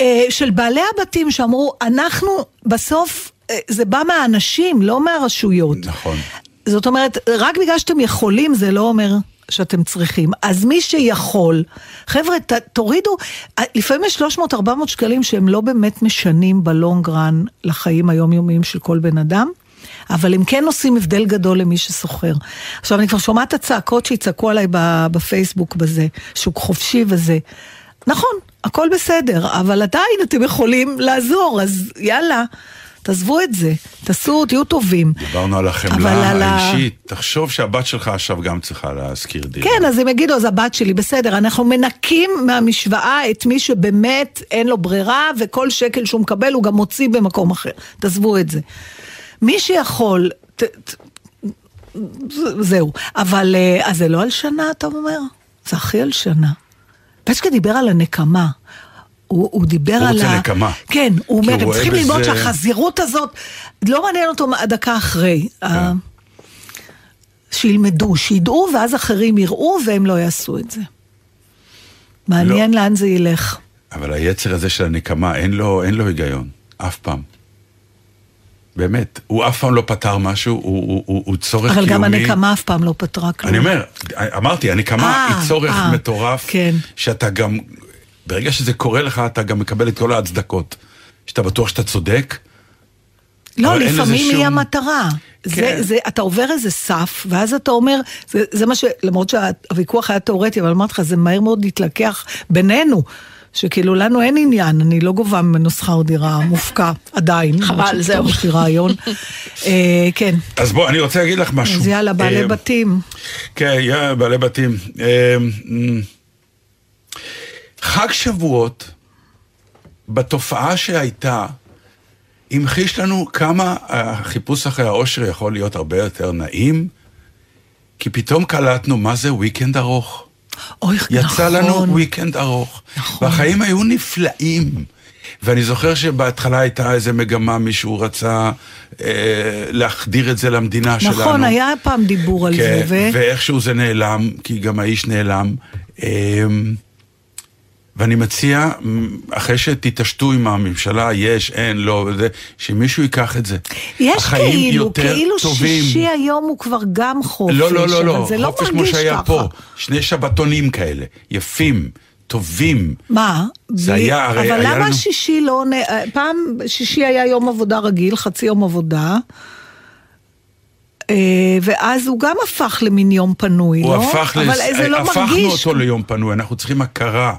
אה, של בעלי הבתים שאמרו, אנחנו בסוף, זה בא מהאנשים, לא מהרשויות. נכון. זאת אומרת, רק בגלל שאתם יכולים, זה לא אומר שאתם צריכים. אז מי שיכול, חבר'ה, ת, תורידו, אה, לפעמים יש 300-400 שקלים שהם לא באמת משנים בלונג רן לחיים היומיומיים של כל בן אדם. אבל הם כן עושים הבדל גדול למי שסוחר. עכשיו, אני כבר שומעת את הצעקות שיצעקו עליי בפייסבוק בזה, שוק חופשי וזה. נכון, הכל בסדר, אבל עדיין אתם יכולים לעזור, אז יאללה, תעזבו את זה, תעשו, תהיו טובים. דיברנו על החמלה על ה- האישית. תחשוב שהבת שלך עכשיו גם צריכה להשכיר דירה. כן, אז הם יגידו, אז הבת שלי, בסדר, אנחנו מנקים מהמשוואה את מי שבאמת אין לו ברירה, וכל שקל שהוא מקבל הוא גם מוציא במקום אחר. תעזבו את זה. מי שיכול, ת, ת, זהו. אבל, אה, אז זה לא על שנה, אתה אומר? זה הכי על שנה. פסקה דיבר על הנקמה. הוא, הוא דיבר הוא על רוצה ה... נקמה. כן, הוא אומר, הוא הם צריכים ללמוד בזה- שהחזירות הזאת, לא מעניין אותו הדקה אחרי. כן. ה- שילמדו, שידעו, ואז אחרים יראו, והם לא יעשו את זה. מעניין לא. לאן זה ילך. אבל היצר הזה של הנקמה, אין לו, אין לו היגיון. אף פעם. באמת. הוא אף פעם לא פתר משהו, הוא, הוא, הוא, הוא צורך אבל קיומי. גם הנקמה אף פעם לא פתרה כלום. אני אומר, אמרתי, הנקמה אה, היא צורך אה, מטורף, כן. שאתה גם, ברגע שזה קורה לך, אתה גם מקבל את כל ההצדקות. שאתה בטוח שאתה צודק, לא, לפעמים שום- היא המטרה. זה, כן. זה, אתה עובר איזה סף, ואז אתה אומר, זה, זה מה ש... למרות שהוויכוח היה תיאורטי, אבל אמרתי לך, זה מהר מאוד להתלקח בינינו. שכאילו לנו אין עניין, אני לא גובה ממנו שכר דירה מופקע, עדיין. חבל, זהו. יש לי רעיון. אה, כן, אז בוא, אני רוצה להגיד לך משהו. אז יאללה, בעלי אה, בתים. כן, יאללה, בעלי בתים. אה, חג שבועות, בתופעה שהייתה, המחיש לנו כמה החיפוש אחרי האושר יכול להיות הרבה יותר נעים, כי פתאום קלטנו מה זה weekend ארוך. אוי, יצא נכון. לנו weekend ארוך, נכון. והחיים היו נפלאים. ואני זוכר שבהתחלה הייתה איזו מגמה, מישהו רצה אה, להחדיר את זה למדינה שלנו. נכון, היה פעם דיבור על כן, זה, ו... ואיכשהו זה נעלם, כי גם האיש נעלם. אה, ואני מציע, אחרי שתתעשתו עם הממשלה, יש, אין, לא, זה, שמישהו ייקח את זה. יש כאילו, כאילו טובים. שישי היום הוא כבר גם חופש, לא, לא, לא, לא, אבל זה לא חופש כמו מרגיש שהיה ככה. פה. שני שבתונים כאלה, יפים, טובים. מה? זה בלי- היה, הרי אבל היה למה לנו- שישי לא... נ- פעם שישי היה יום עבודה רגיל, חצי יום עבודה. אה, ואז הוא גם הפך למין יום פנוי, הוא לא? הפך, אבל לס... זה לא הפכנו מרגיש. אותו ליום פנוי, אנחנו צריכים הכרה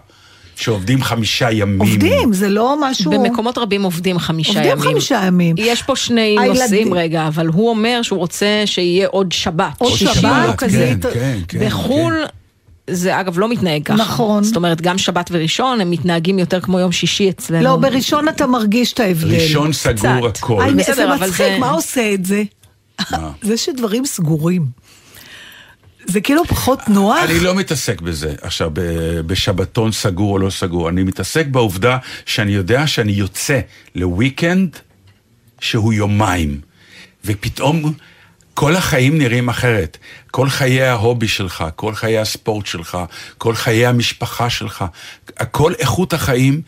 שעובדים חמישה ימים. עובדים, זה לא משהו... במקומות רבים עובדים חמישה עובדים ימים. חמישה ימים. יש פה שני הילדים- נושאים רגע, אבל הוא אומר שהוא רוצה שיהיה עוד שבת. עוד שבת, הוא כן, כזה. כן, כן, בחו"ל... זה אגב לא מתנהג ככה. נכון. זאת אומרת, גם שבת וראשון הם מתנהגים יותר כמו יום שישי אצלנו. לא, בראשון אתה מרגיש את ההבדל. ראשון סגור קצת. הכל. היי, בסדר, זה מצחיק, זה- מה עושה את זה? מה? זה שדברים סגורים. זה כאילו פחות נוח. אני לא מתעסק בזה. עכשיו, בשבתון סגור או לא סגור, אני מתעסק בעובדה שאני יודע שאני יוצא לוויקנד שהוא יומיים, ופתאום כל החיים נראים אחרת. כל חיי ההובי שלך, כל חיי הספורט שלך, כל חיי המשפחה שלך, כל איכות החיים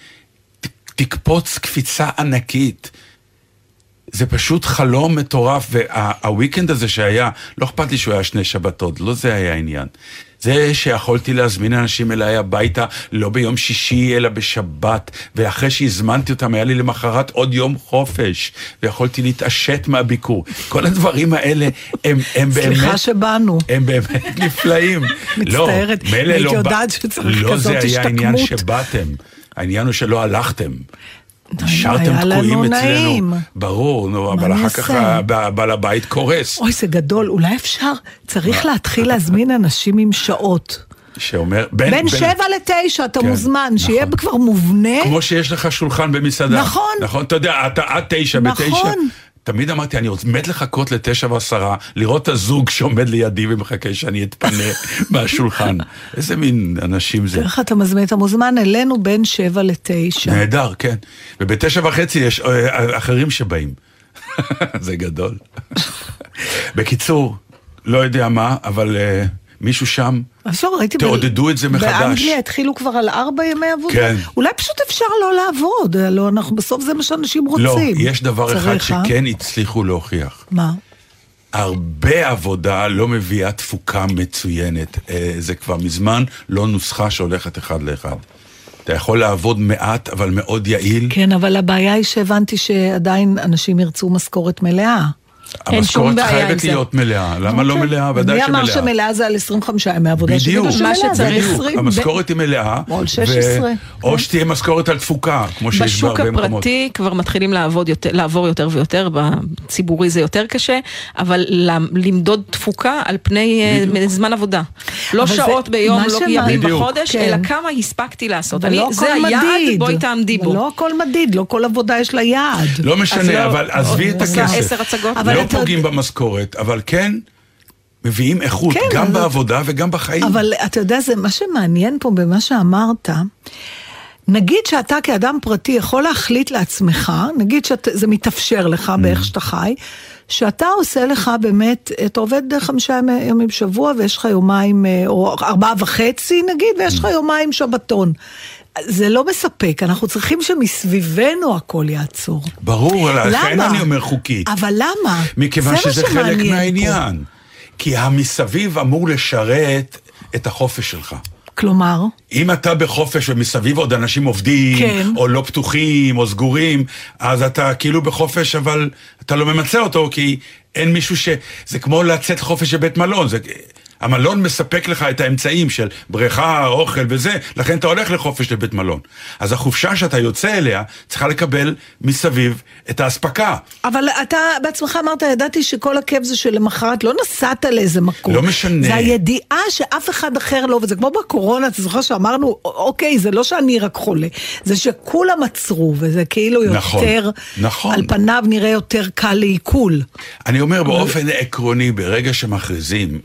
תקפוץ קפיצה ענקית. זה פשוט חלום מטורף, והוויקנד הזה שהיה, לא אכפת לי שהוא היה שני שבתות, לא זה היה העניין. זה שיכולתי להזמין אנשים אליי הביתה, לא ביום שישי, אלא בשבת, ואחרי שהזמנתי אותם, היה לי למחרת עוד יום חופש, ויכולתי להתעשת מהביקור. כל הדברים האלה הם, הם באמת... סליחה שבאנו. הם באמת נפלאים. מצטערת, לא, מילא הייתי לא יודעת שצריך לא כזאת זה היה העניין השתקמות. שבאתם, העניין הוא שלא הלכתם. נשארתם תקועים. אצלנו. ברור, נו, אבל אחר כך אעשה? הבע- בעל הבית קורס. אוי, זה גדול, אולי אפשר, צריך להתחיל להזמין אנשים עם שעות. שאומר, בין, בין שבע לתשע אתה כן, מוזמן, נכון. שיהיה כבר מובנה. כמו שיש לך שולחן במסעדה. נכון. נכון, אתה יודע, אתה עד תשע, נכון. בתשע. תמיד אמרתי, אני מת לחכות לתשע ועשרה, לראות את הזוג שעומד לידי ומחכה שאני אתפנה מהשולחן. איזה מין אנשים זה. איך אתה מזמין? אתה מוזמן אלינו בין שבע לתשע. נהדר, כן. ובתשע וחצי יש אה, אחרים שבאים. זה גדול. בקיצור, לא יודע מה, אבל אה, מישהו שם, אז לא, ראיתי... ב- תעודדו את זה מחדש. באנגליה התחילו כבר על ארבע ימי עבודה. כן. אולי פשוט אפשר לא לעבוד, לא, אנחנו, בסוף זה מה שאנשים רוצים. לא, יש דבר אחד צריך, אה? שכן הצליחו להוכיח. מה? הרבה עבודה לא מביאה תפוקה מצוינת. אה, זה כבר מזמן לא נוסחה שהולכת אחד לאחד. אתה יכול לעבוד מעט, אבל מאוד יעיל. כן, אבל הבעיה היא שהבנתי שעדיין אנשים ירצו משכורת מלאה. אין שום המשכורת בעיה עם חייבת זה. להיות מלאה. למה לא אוקיי. מלאה? ודאי מי שמלאה. אמר שמלאה זה על 25 ימי עבודה? בדיוק. 20. המשכורת היא מלאה. או על 16. או שתהיה משכורת על תפוקה, כמו שיש בשוק בהרבה מקומות. הפרטי כבר מתחילים לעבור יותר ויותר, בציבורי זה יותר קשה, אבל למדוד תפוקה על פני אה, זמן עבודה. לא אבל זה- שעות ביום, לא שמה- ימים בדיוק. בחודש, כן. אלא כמה הספקתי לעשות. אני, ולא זה היעד, מדיד. בואי תעמדי בו. ולא הכל מדיד, לא כל עבודה יש לה יעד. לא משנה, לא, אבל עזבי את עושה הכסף. לא פוגעים במשכורת, אבל כן מביאים איכות, כן, גם אבל- בעבודה וגם בחיים. אבל אתה יודע, זה מה שמעניין פה במה שאמרת, נגיד שאתה כאדם פרטי יכול להחליט לעצמך, נגיד שזה מתאפשר לך Mm. באיך שאתה חי, שאתה עושה לך באמת, אתה עובד חמישה ימי- ימים בשבוע ויש לך יומיים, אה, או ארבעה וחצי נגיד, ויש. לך יומיים שבתון. זה לא מספק, אנחנו צריכים שמסביבנו הכל יעצור. ברור, לכן? אני אומר חוקית. אבל למה? מכיוון שזה חלק פה. מהעניין. כי המסביב אמור לשרת את החופש שלך. כלומר, אם אתה בחופש ומסביב עוד אנשים עובדים, כן. או לא פתוחים, או סגורים, אז אתה כאילו בחופש, אבל אתה לא ממצה אותו, כי אין מישהו ש... זה כמו לצאת חופש בבית מלון. זה... המלון מספק לך את האמצעים של בריכה, אוכל וזה, לכן אתה הולך לחופש לבית מלון. אז החופשה שאתה יוצא אליה, צריכה לקבל מסביב את האספקה. אבל אתה בעצמך אמרת, ידעתי שכל הכיף זה שלמחרת לא נסעת לאיזה מקום. לא משנה. זה הידיעה שאף אחד אחר לא, וזה כמו בקורונה, אתה זוכר שאמרנו, אוקיי, זה לא שאני רק חולה, זה שכולם עצרו, וזה כאילו נכון, יותר, נכון. על פניו נראה יותר קל לעיכול. אני אומר באופן עקרוני, ברגע שמכריזים,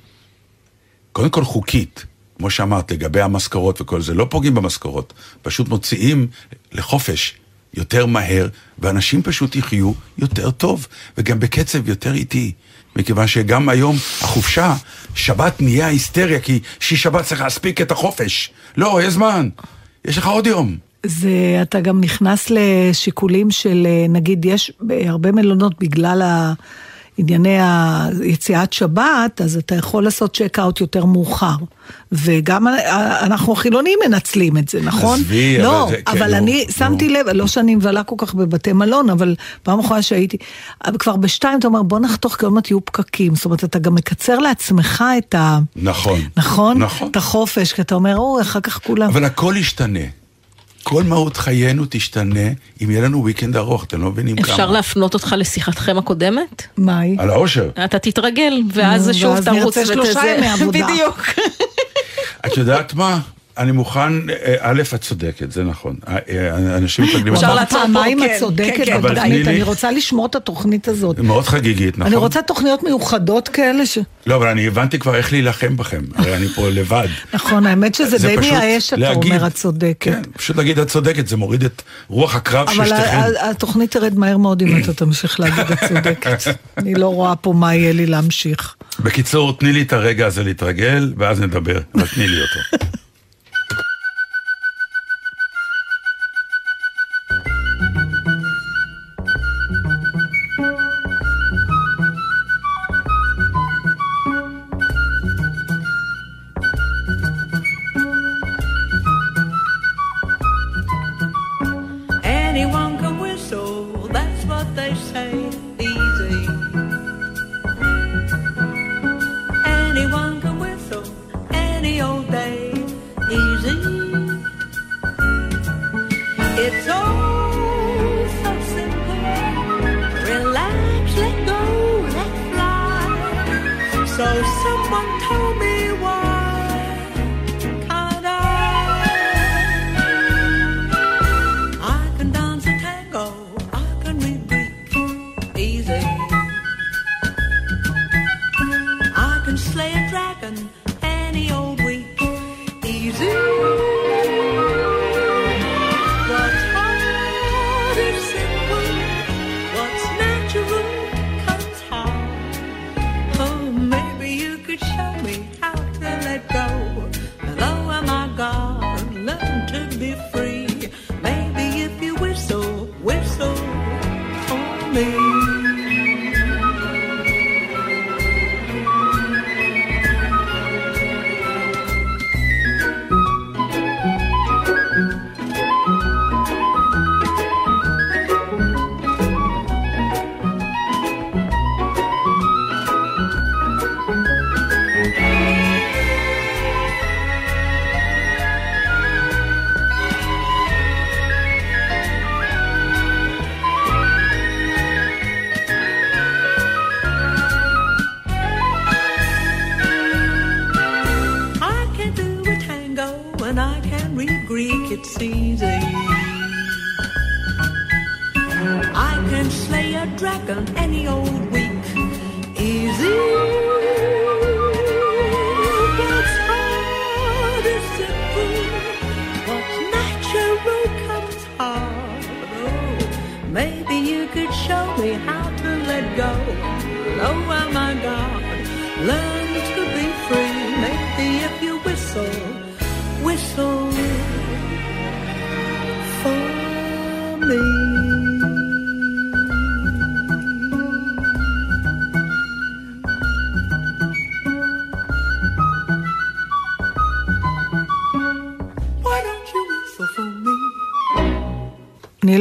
קודם כל חוקית, כמו שאמרת, לגבי המשכורות וכל זה, לא פוגעים במשכורות, פשוט מוציאים לחופש יותר מהר, ואנשים פשוט יחיו יותר טוב, וגם בקצב יותר איטי. מכיוון שגם היום החופשה, שבת נהיה היסטריה, כי שיש שבת צריך להספיק את החופש. לא, יש זמן, יש לך עוד יום. זה, אתה גם נכנס לשיקולים של, אה, נגיד, יש הרבה מלונות בגלל ה... ענייני היציאת שבת, אז אתה יכול לעשות צ'ק אאוט יותר מאוחר. וגם אנחנו החילונים מנצלים את זה, נכון? עזבי, לא, אבל זה- כן, אבל נו, אני נו. שמתי לב, לא שאני מבלה כל כך בבתי מלון, אבל פעם אחרונה שהייתי, אבל כבר בשתיים אתה אומר, בוא נחתוך, כי עוד מעט יהיו פקקים. זאת אומרת, אתה גם מקצר לעצמך את ה... נכון. נכון? נכון. את החופש, כי אתה אומר, או, אחר כך כולם... אבל הכל ישתנה. כל מהות חיינו תשתנה אם יהיה לנו weekend ארוך, אתם לא מבינים כמה. אפשר להפנות אותך לשיחתכם הקודמת? מה היא? על העושר. אתה תתרגל, ואז שוב ואז תרוץ נרצה שלושה ימי עבודה. בדיוק. את יודעת מה? אני מוכן, אה, א', את צודקת, זה נכון. אה, אה, אנשים מתרגלים... אפשר אבל לעצור פה, פעמיים כן, את צודקת, כן, כן. אבל אבל אני רוצה לשמור את התוכנית הזאת. מאוד חגיגית, נכון? אני רוצה תוכניות מיוחדות כאלה ש... לא, אבל אני הבנתי כבר איך להילחם בכם. הרי אני פה לבד. נכון, האמת שזה זה די מייאש שאתה להגיד. אומר, את צודקת. כן, פשוט להגיד את צודקת, זה מוריד את רוח הקרב של אבל שתיכן. ה- התוכנית תרד מהר מאוד אם אתה תמשיך להגיד את צודקת. אני לא רואה פה מה יהיה לי להמשיך. בקיצור, תני לי את הרגע הזה להתרגל, ואז נדבר, אבל תני לי אותו.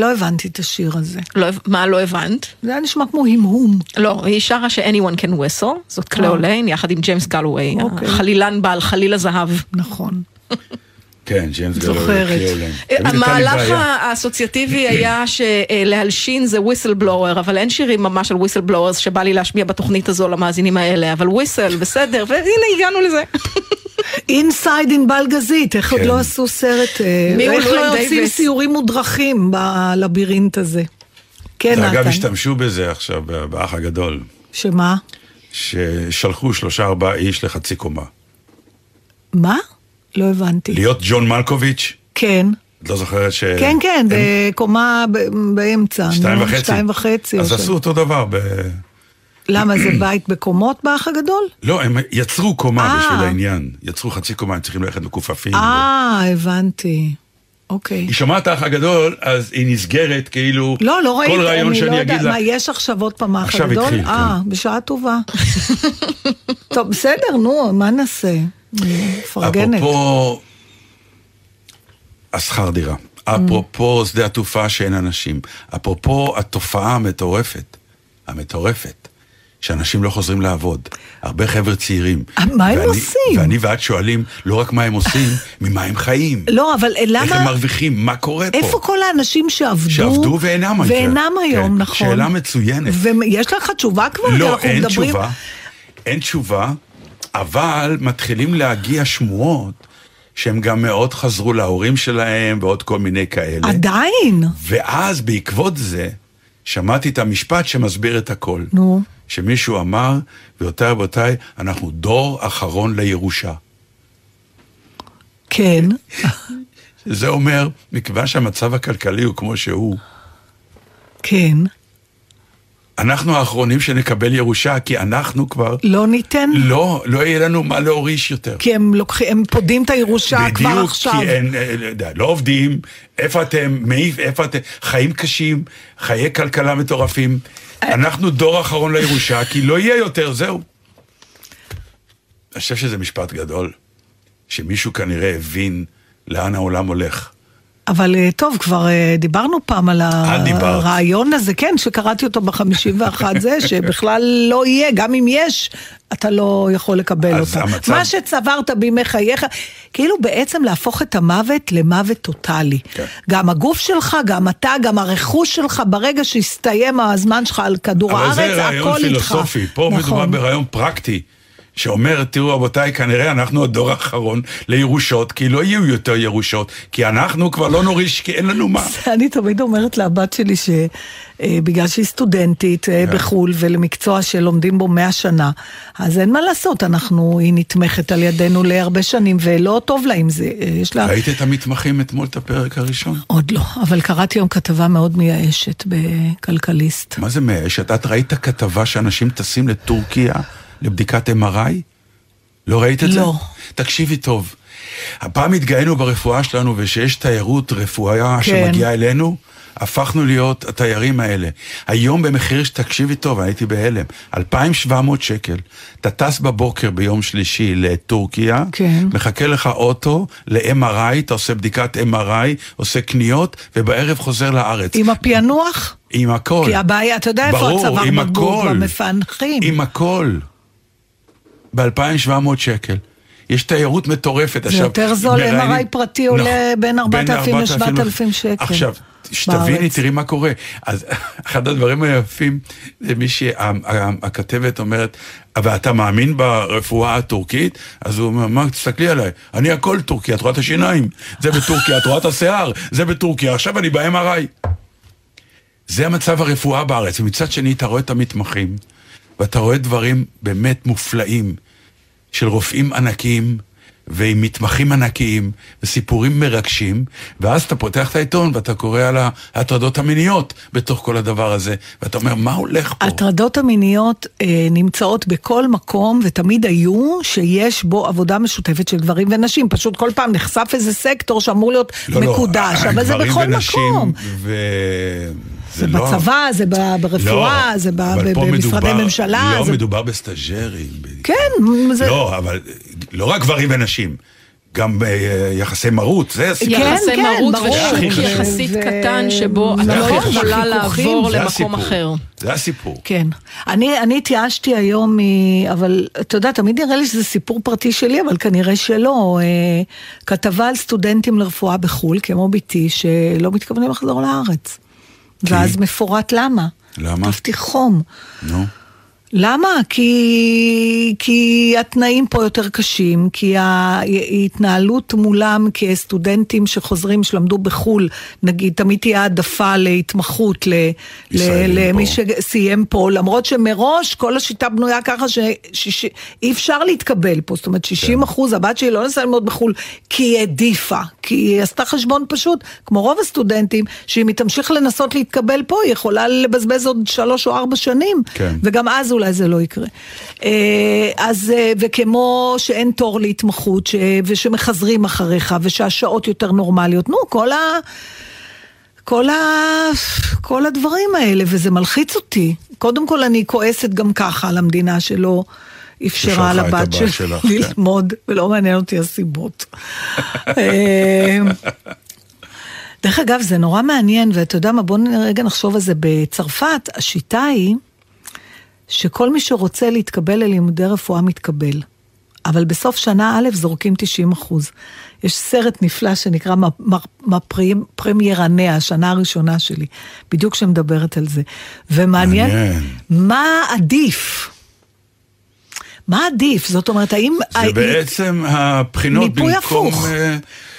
לא הבנתי את השיר הזה. לא מה לא הבנת? זה היה נשמע כמו המהום. לא, היא שרה ש-anyone can whistle, זאת קליאו ליין, יחד עם ג'יימס גלווי, אוקיי. החלילן בעל חליל הזהב. נכון. כן, ג'יימס גלווי. זוכרת. קליולן. תמיד הייתה לי המהלך. האסוציאטיבי היה שלהלשין זה whistleblower, אבל אין שירים ממש על whistleblowers שבא לי להשמיע בתוכנית הזו למאזינים האלה, אבל וויסל, בסדר, והנה הגענו לזה. inside ענבל גזית, איך עוד כן. לא עשו סרט, אה, מי הוא איך לא עושים? סיורים מודרכים בלבירינט הזה. כן, ואגב, נתן. השתמשו בזה עכשיו באח הגדול, שמה? ששלחו שלושה ארבעה איש לחצי קומה. מה? לא הבנתי. להיות ג'ון מלקוביץ', כן. את לא זוכרת ש... כן, כן, בקומה ב- באמצע. שתיים וחצי. שתיים וחצי. אז עשו אותו דבר. ב... למה, זה בית בקומות באח הגדול? לא, הם יצרו קומה אה. בשביל העניין. יצרו חצי קומה, הם צריכים ללכת מכופפים. אה, הבנתי. אוקיי. היא שומעת האח הגדול, אז היא נסגרת כאילו... לא, לא ראיתי, כל רעיון אני לא שאני יודעת. אגיד לה... מה, יש עכשיו עוד פעם האח עכשיו הגדול? התחיל, כן. אה, בשעה טובה. טוב, בסדר, נו, מה נעשה? מפרגנת. אפרופו השכר דירה, אפרופו שדה התעופה שאין אנשים, אפרופו התופעה המטורפת, המטורפת, שאנשים לא חוזרים לעבוד. הרבה חבר'ה צעירים. אה, מה הם ואני- עושים? ואני ואת שואלים לא רק מה הם עושים, ממה הם חיים. לא, אבל למה... איך הם מרוויחים, מה קורה פה. איפה כל האנשים שעבדו? שעבדו ואינם. ואינם היום, כן, נכון. שאלה מצוינת. ויש לך תשובה כבר? לא, אין מדברים- תשובה. אין תשובה, אבל מתחילים להגיע שמועות שהם גם מאוד חזרו להורים שלהם ועוד כל מיני כאלה. עדיין. ואז בעקבות זה, שמעתי את המשפט שמסביר את הכל. נו. שמישהו אמר, גבירותיי רבותיי, אנחנו דור אחרון לירושה. כן. זה אומר, מכיוון שהמצב הכלכלי הוא כמו שהוא, כן. אנחנו האחרונים שנקבל ירושה, כי אנחנו כבר... לא ניתן? לא, לא יהיה לנו מה להוריש יותר. כי הם לוקחים, הם פודים את הירושה כבר בדיוק, עכשיו. כי אין, אה, לא לא עובדים, איפה אתם, מעיף, איפה אתם, חיים קשים, חיי כלכלה מטורפים. אנחנו דור אחרון לירושה, כי לא יהיה יותר, זהו. אני חושב שזה משפט גדול, שמישהו כנראה הבין לאן העולם הולך. אבל אה, טוב, כבר אה, דיברנו פעם על. הרעיון הזה, כן, שקראתי אותו ב-51 זה, שבכלל לא יהיה, גם אם יש, אתה לא יכול לקבל אז אותה. המצב- מה שצברת בימי חייך, כאילו בעצם להפוך את המוות למוות טוטאלי. כן. גם הגוף שלך, גם אתה, גם הרכוש שלך, ברגע שהסתיים הזמן שלך על כדור אבל הארץ, זה הכל רעיון איתך. פילוסופי, פה מדובר נכון. ברעיון פרקטי. שאומר, תראו רבותיי, כנראה אנחנו הדור האחרון לירושות, כי לא יהיו יותר ירושות, כי אנחנו כבר לא נוריש, כי אין לנו מה. אני תמיד אומרת לבת שלי שבגלל שהיא סטודנטית אה, כן. בחו"ל ולמקצוע שלומדים בו מאה שנה, אז אין מה לעשות, אנחנו, היא נתמכת על ידינו להרבה שנים ולא טוב לה עם זה, אה, יש לה... ראית את המתמחים אתמול, את הפרק הראשון? עוד לא, אבל קראתי היום כתבה מאוד מייאשת בכלכליסט. מה זה מאשת? את ראית כתבה שאנשים טסים לטורקיה לבדיקת MRI? לא ראית את זה? לא. תקשיבי טוב. הפעם התגאינו ברפואה שלנו, ושיש תיירות רפואה כן. שמגיעה אלינו, הפכנו להיות התיירים האלה. היום במחיר שתקשיבי טוב, אני הייתי בהלם, 2,700 שקל. אתה טס בבוקר ביום שלישי לטורקיה, כן. מחכה לך אוטו ל-MRI, אתה עושה בדיקת MRI, עושה קניות, ובערב חוזר לארץ. עם הפענוח? עם הכל. כי הבעיה, אתה יודע איפה ברור, הצוואר עם בקבוק? הכל. במפענחים. עם הכל. ב-2,700 שקל. יש תיירות מטורפת. זה עכשיו, יותר זול, MRI פרטי עולה נכון, בין 4,000 ל-7,000 שקל. עכשיו, שתביני. תראי מה קורה. אז אחד הדברים היפים זה מי שהכתבת אומרת, ואתה מאמין ברפואה הטורקית? אז הוא אומר, מה, תסתכלי עליי, אני הכל טורקי, את רואה את השיניים, זה בטורקיה, את רואה את השיער, זה בטורקיה, עכשיו אני ב-MRI. זה המצב הרפואה בארץ, ומצד שני אתה רואה את המתמחים, ואתה רואה דברים באמת מופלאים של רופאים ענקיים, ועם מתמחים ענקיים, וסיפורים מרגשים, ואז אתה פותח את העיתון ואתה קורא על ההטרדות המיניות בתוך כל הדבר הזה, ואתה אומר, מה הולך פה? ההטרדות המיניות אה, נמצאות בכל מקום, ותמיד היו, שיש בו עבודה משותפת של גברים ונשים. פשוט כל פעם נחשף איזה סקטור שאמור להיות לא, לא, מקודש, אבל זה גברים בכל ונשים, מקום. ו... זה לא- בצבא, זה ב- ברפואה, לא, זה במשרדי ממשלה. לא, זה- מדובר בסטאג'רים. כן, זה... לא, אבל לא רק גברים ונשים, גם ביחסי מרות, זה הסיפור. כן, יחסי כן, מרות ברור. ושוק יחסית ו- קטן שבו את לא יכולה לעבור זה למקום הסיפור. אחר. זה הסיפור. כן. אני, אני התייאשתי היום. אבל אתה יודע, תמיד נראה לי שזה סיפור פרטי שלי, אבל כנראה שלא. אה, כתבה על סטודנטים לרפואה בחו"ל, כמו ביתי, שלא מתכוונים לחזור לארץ. ואז מפורט למה. למה? כתבתי חום. נו. למה? כי, כי התנאים פה יותר קשים, כי ההתנהלות מולם כסטודנטים שחוזרים, שלמדו בחו"ל, נגיד, תמיד תהיה העדפה להתמחות ל, ל, למי פה. שסיים פה, למרות שמראש כל השיטה בנויה ככה שאי אפשר להתקבל פה, זאת אומרת 60 כן. אחוז, הבת שלי לא נסעה ללמוד בחו"ל כי היא העדיפה, כי היא עשתה חשבון פשוט, כמו רוב הסטודנטים, שאם היא תמשיך לנסות להתקבל פה, היא יכולה לבזבז עוד שלוש או ארבע שנים, כן. וגם אז אולי זה לא יקרה. אה, אז, אה, וכמו שאין תור להתמחות, ש- ושמחזרים אחריך, ושהשעות יותר נורמליות, נו, כל ה... כל, ה... כל הדברים האלה, וזה מלחיץ אותי. קודם כל, אני כועסת גם ככה על המדינה שלא אפשרה לבת שלי שלך, כן. ללמוד, ולא מעניין אותי הסיבות. אה, דרך אגב, זה נורא מעניין, ואתה יודע מה, בוא רגע נחשוב על זה. בצרפת, השיטה היא שכל מי שרוצה להתקבל ללימודי רפואה מתקבל. אבל בסוף שנה א' זורקים 90 אחוז. יש סרט נפלא שנקרא מפרמיירניה, השנה הראשונה שלי, בדיוק שמדברת על זה. ומעניין, מעניין. מה עדיף? מה עדיף? זאת אומרת, האם... זה האם- בעצם הבחינות מיפוי במקום... הפוך. אה,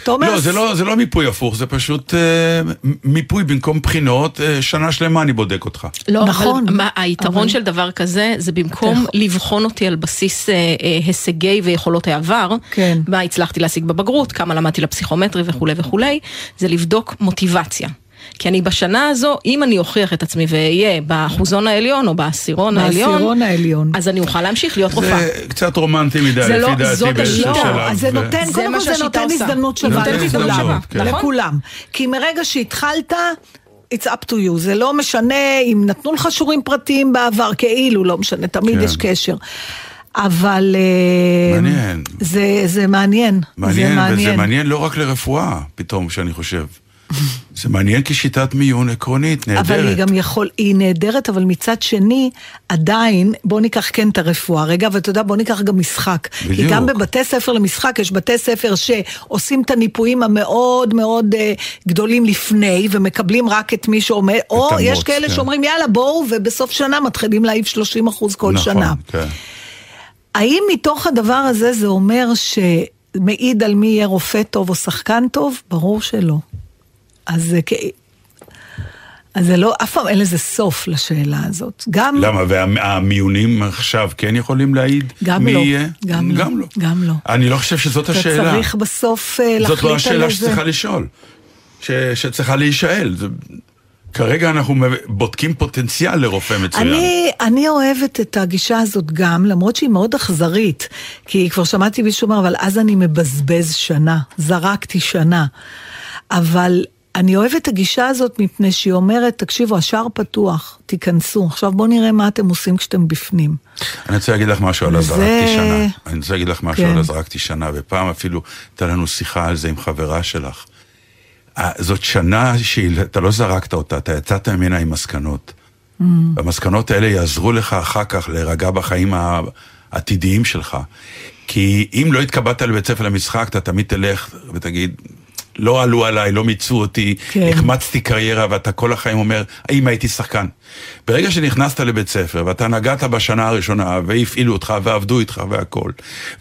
אומר- לא, זה לא, זה לא מיפוי הפוך, זה פשוט אה, מיפוי במקום בחינות, אה, שנה שלמה אני בודק אותך. לא, נכון, אבל מה, היתרון אבל- של דבר כזה, זה במקום אתה לבחון אותי על בסיס אה, אה, הישגי ויכולות העבר, כן. מה הצלחתי להשיג בבגרות, כמה למדתי לפסיכומטרי וכולי וכולי, זה לבדוק מוטיבציה. כי אני בשנה הזו, אם אני אוכיח את עצמי ואהיה באחוזון העליון או בעשירון העליון, בעשירון העליון. אז אני אוכל להמשיך להיות רופאה. זה קצת רומנטי מדי, זה לא- לפי דעתי זאת באיזשהו השיטה. שלב. לא, אז זה ו- נותן, זה קודם כל זה נותן. הזדמנות שווה נותן לכולם. הזדמנות, כן. נכון. לכולם. כי מרגע שהתחלת, it's up to you. זה לא משנה אם נתנו לך שיעורים פרטיים בעבר, כאילו, לא משנה, תמיד כן. יש קשר. אבל... אה, מעניין. זה, זה מעניין. מעניין, זה וזה מעניין. מעניין לא רק לרפואה, פתאום, שאני חושב. זה מעניין כשיטת מיון עקרונית, נהדרת. אבל היא גם יכול, היא נהדרת, אבל מצד שני, עדיין, בוא ניקח כן את הרפואה רגע, ואתה יודע, בוא ניקח גם משחק. כי בדיוק. גם בבתי ספר למשחק, יש בתי ספר שעושים את הניפויים המאוד מאוד אה, גדולים לפני, ומקבלים רק את מי שעומד, או המוץ, יש כאלה כן. שאומרים, יאללה, בואו, ובסוף שנה מתחילים להעיף 30 אחוז כל נכון, שנה. כן. האם מתוך הדבר הזה זה אומר שמעיד על מי יהיה רופא טוב או שחקן טוב? ברור שלא. אז זה. אז זה לא, אף פעם אין לזה סוף לשאלה הזאת. גם... למה, והמיונים עכשיו כן יכולים להעיד גם מי לא, יהיה? גם לא, גם לא. גם לא. אני לא חושב שזאת אתה השאלה. צריך בסוף אה, להחליט על זאת לא השאלה שצריכה לשאול. ש... שצריכה להישאל. זה... כרגע אנחנו בודקים פוטנציאל לרופא מצוין. אני, אני אוהבת את הגישה הזאת גם, למרות שהיא מאוד אכזרית. כי כבר שמעתי מישהו אומר, אבל אז אני מבזבז שנה, זרקתי שנה. אבל אני אוהבת את הגישה הזאת מפני שהיא אומרת, תקשיבו, השער פתוח, תיכנסו. עכשיו בואו נראה מה אתם עושים כשאתם בפנים. אני רוצה להגיד לך משהו על הזרקתי שנה. אני רוצה להגיד לך משהו כן. על הזרקתי שנה, ופעם אפילו הייתה לנו שיחה על זה עם חברה שלך. זאת שנה שאתה לא זרקת אותה, אתה יצאת ממנה עם מסקנות. Mm. והמסקנות האלה יעזרו לך אחר כך להירגע בחיים העתידיים שלך. כי אם לא התקבלת לבית ספר למשחק, אתה תמיד תלך ותגיד, לא עלו עליי, לא מיצו אותי, כן. החמצתי קריירה, ואתה כל החיים אומר, האם הייתי שחקן? ברגע שנכנסת לבית ספר, ואתה נגעת בשנה הראשונה, והפעילו אותך, ועבדו איתך והכל,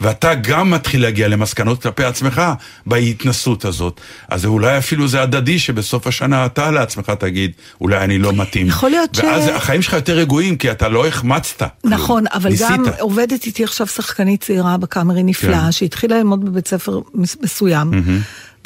ואתה גם מתחיל להגיע למסקנות כלפי עצמך בהתנסות הזאת, אז אולי אפילו זה הדדי שבסוף השנה אתה לעצמך תגיד, אולי אני לא מתאים. יכול להיות ש- ואז החיים שלך יותר רגועים, כי אתה לא החמצת. כלום. נכון, אבל ניסית. גם עובדת איתי עכשיו שחקנית צעירה בקאמרי נפלאה, כן. שהתחילה ללמוד בבית ספר מס- מסוים,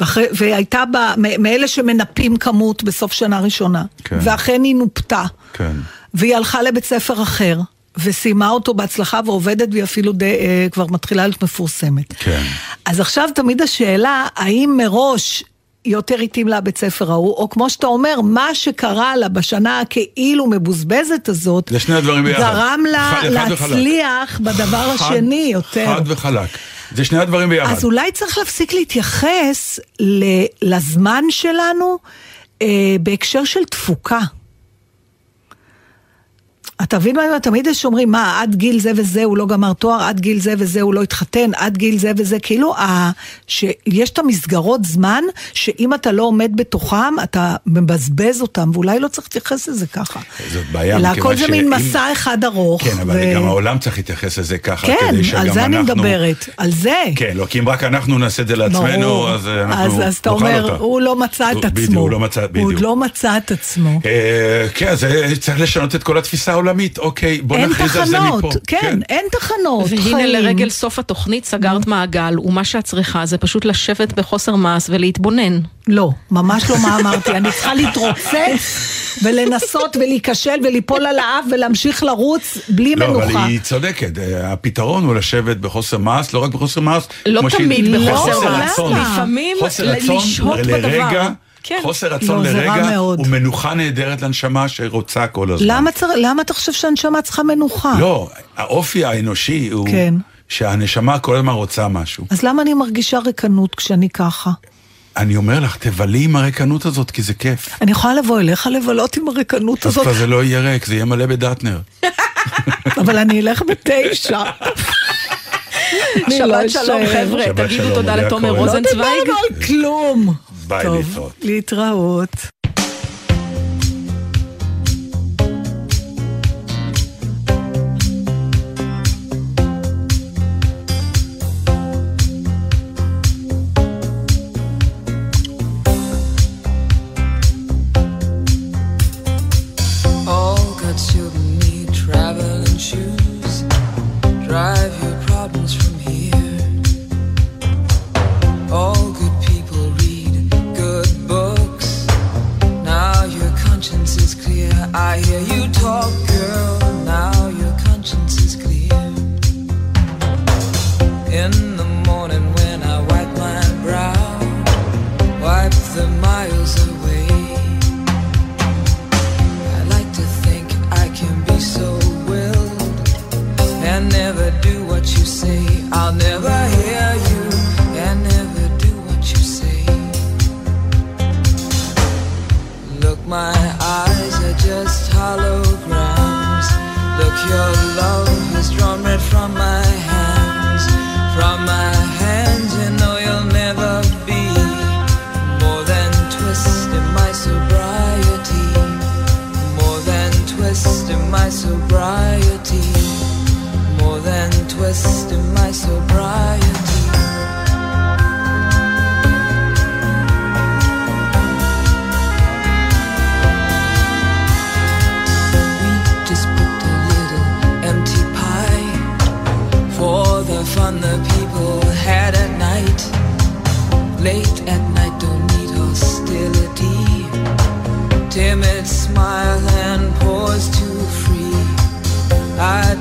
ואחרי- והייתה בה, מאלה שמנפים כמות בסוף שנה ראשונה, כן. ואכן היא נופתה, כן. והיא הלכה לבית ספר אחר, וסיימה אותו בהצלחה ועובדת, והיא אפילו די, אה, כבר מתחילה להיות מפורסמת. כן. אז עכשיו תמיד השאלה, האם מראש יותר התאים לה הבית ספר ההוא, או כמו שאתה אומר, מה שקרה לה בשנה הכאילו מבוזבזת הזאת, זה שני הדברים ביחד. גרם לה חד- חד. להצליח בדבר חד- השני יותר. חד וחלק. זה שני הדברים ביחד. אז אולי צריך להפסיק להתייחס לזמן שלנו אה, בהקשר של תפוקה. אתה מבין מה אני אומרת? תמיד יש אומרים, מה, עד גיל זה וזה הוא לא גמר תואר, עד גיל זה וזה הוא לא התחתן, עד גיל זה וזה, כאילו, ה... שיש את המסגרות זמן, שאם אתה לא עומד בתוכם, אתה מבזבז אותם, ואולי לא צריך להתייחס לזה ככה. זאת בעיה, אלא מכיוון הכל זה מין מסע אחד ארוך. כן, אבל ו- גם העולם צריך להתייחס לזה ככה, כן, כדי שגם על זה אני אנחנו- מדברת, על זה. כן, לא, כי אם רק אנחנו נעשה את זה לעצמנו. אז אנחנו אז, אז אתה אומר. הוא לא מצא את הוא- עצמו. בדיוק, הוא לא מצא, הוא בדיוק. עוד לא מצא את עצמו. אה, כן, אז אה, צריך לשנות את כל התפיסה העולמית. אוקיי, בוא אין נכריז על זה מפה. תחנות, כן, אין תחנות. והנה חיים. לרגל סוף התוכנית סגרת מעגל, ומה שאת צריכה זה פשוט לשבת בחוסר מעש ולהתבונן. לא, ממש לא מה אמרתי. אני צריכה להתרוצץ ולנסות ולהיכשל וליפול על האף ולהמשיך לרוץ בלי לא, אבל מנוחה. היא צודקת, אה, הפתרון הוא לשבת בחוסר מעש, לא רק בחוסר מעש, לא כמו שהיא- תמיד בחוסר מעש. לפעמים לשהות בדבר. כן. חוסר רצון לא, זה רע לרגע, מאוד. הוא מנוחה נהדרת לנשמה שרוצה כל הזמן. למה, צר... למה אתה חושב שהנשמה צריכה מנוחה? לא, האופי האנושי הוא כן. שהנשמה כל הזמן רוצה משהו. אז למה אני מרגישה ריקנות כשאני ככה? אני אומר לך, תבלי עם הריקנות הזאת, כי זה כיף. אני יכולה לבוא אליך לבלות עם הריקנות אז הזאת, כבר זה לא יהיה ריק, זה יהיה מלא בדטנר. אבל אני אלך בתשע. לא שבת שלום. חבר'ה, תגידו תודה לתומר. לא רוזנצוויג. דיברנו על כלום. ביי, טוב, להתראות. להתראות.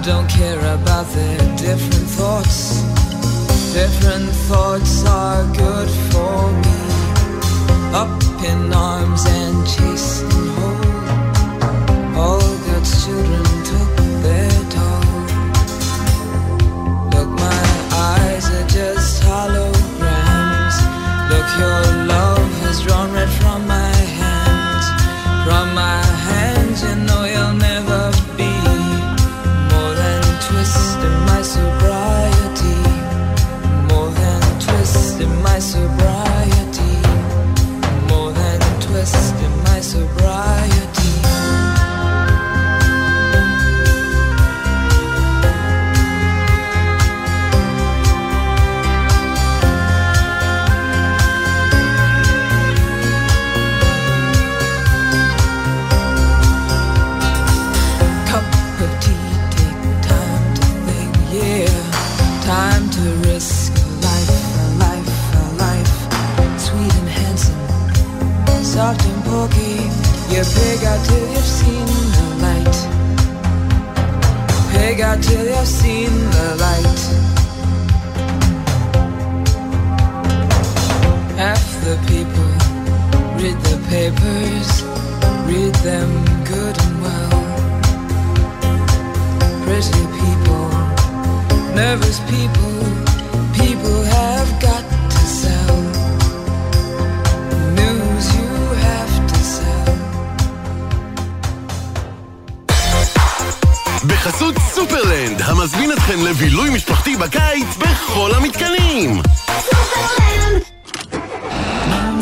Don't care about their different thoughts. Different thoughts are good for me. Up in arms and chasing them good and well pretty people, nervous people, people have got to sell. News you have to sell. בחסות סופרלנד, המזמין אתכם לבילוי משפחתי בקיץ בכל המתקנים.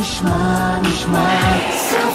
נשמע, נשמע, סוף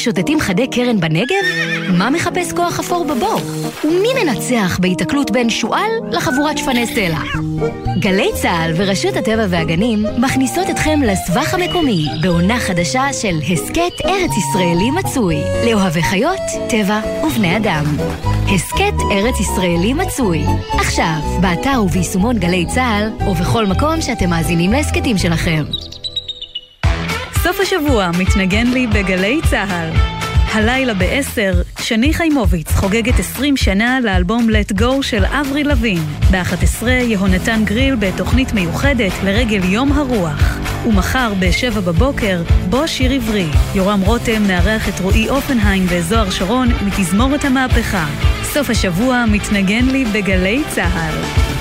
משוטטים חדי קרן בנגב? מה מחפש כוח אפור בבור? ומי מנצח בהיתקלות בין שועל לחבורת שפני סלע? גלי צה"ל ורשות הטבע והגנים מכניסות אתכם לסבך המקומי בעונה חדשה של הסכת ארץ ישראלי מצוי לאוהבי חיות, טבע ובני אדם. הסכת ארץ ישראלי מצוי עכשיו, באתר וביישומון גלי צה"ל ובכל מקום שאתם מאזינים להסכתים שלכם. סוף השבוע מתנגן לי בגלי צה"ל. הלילה ב-10, שני חיימוביץ חוגגת 20 שנה לאלבום Let Go של אברי לוין. ב-11 יהונתן גריל בתוכנית מיוחדת לרגל יום הרוח. ומחר ב-7 בבוקר, בוא שיר עברי. יורם רותם מארח את רועי אופנהיים וזוהר שרון מתזמורת המהפכה. סוף השבוע מתנגן לי בגלי צה"ל.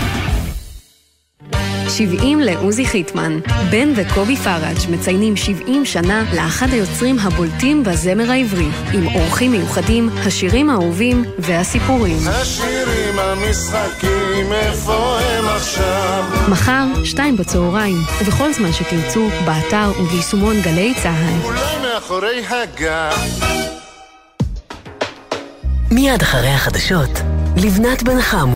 70 לעוזי חיטמן. בן וקובי פראג' מציינים 70 שנה לאחד היוצרים הבולטים בזמר העברי, עם אורחים מיוחדים, השירים האהובים והסיפורים. השירים המשחקים, איפה הם עכשיו? מחר, שתיים בצהריים, ובכל זמן שתרצו, באתר וביישומון גלי צה"ל. אולי מאחורי הגב. מיד אחרי החדשות, לבנת בן חם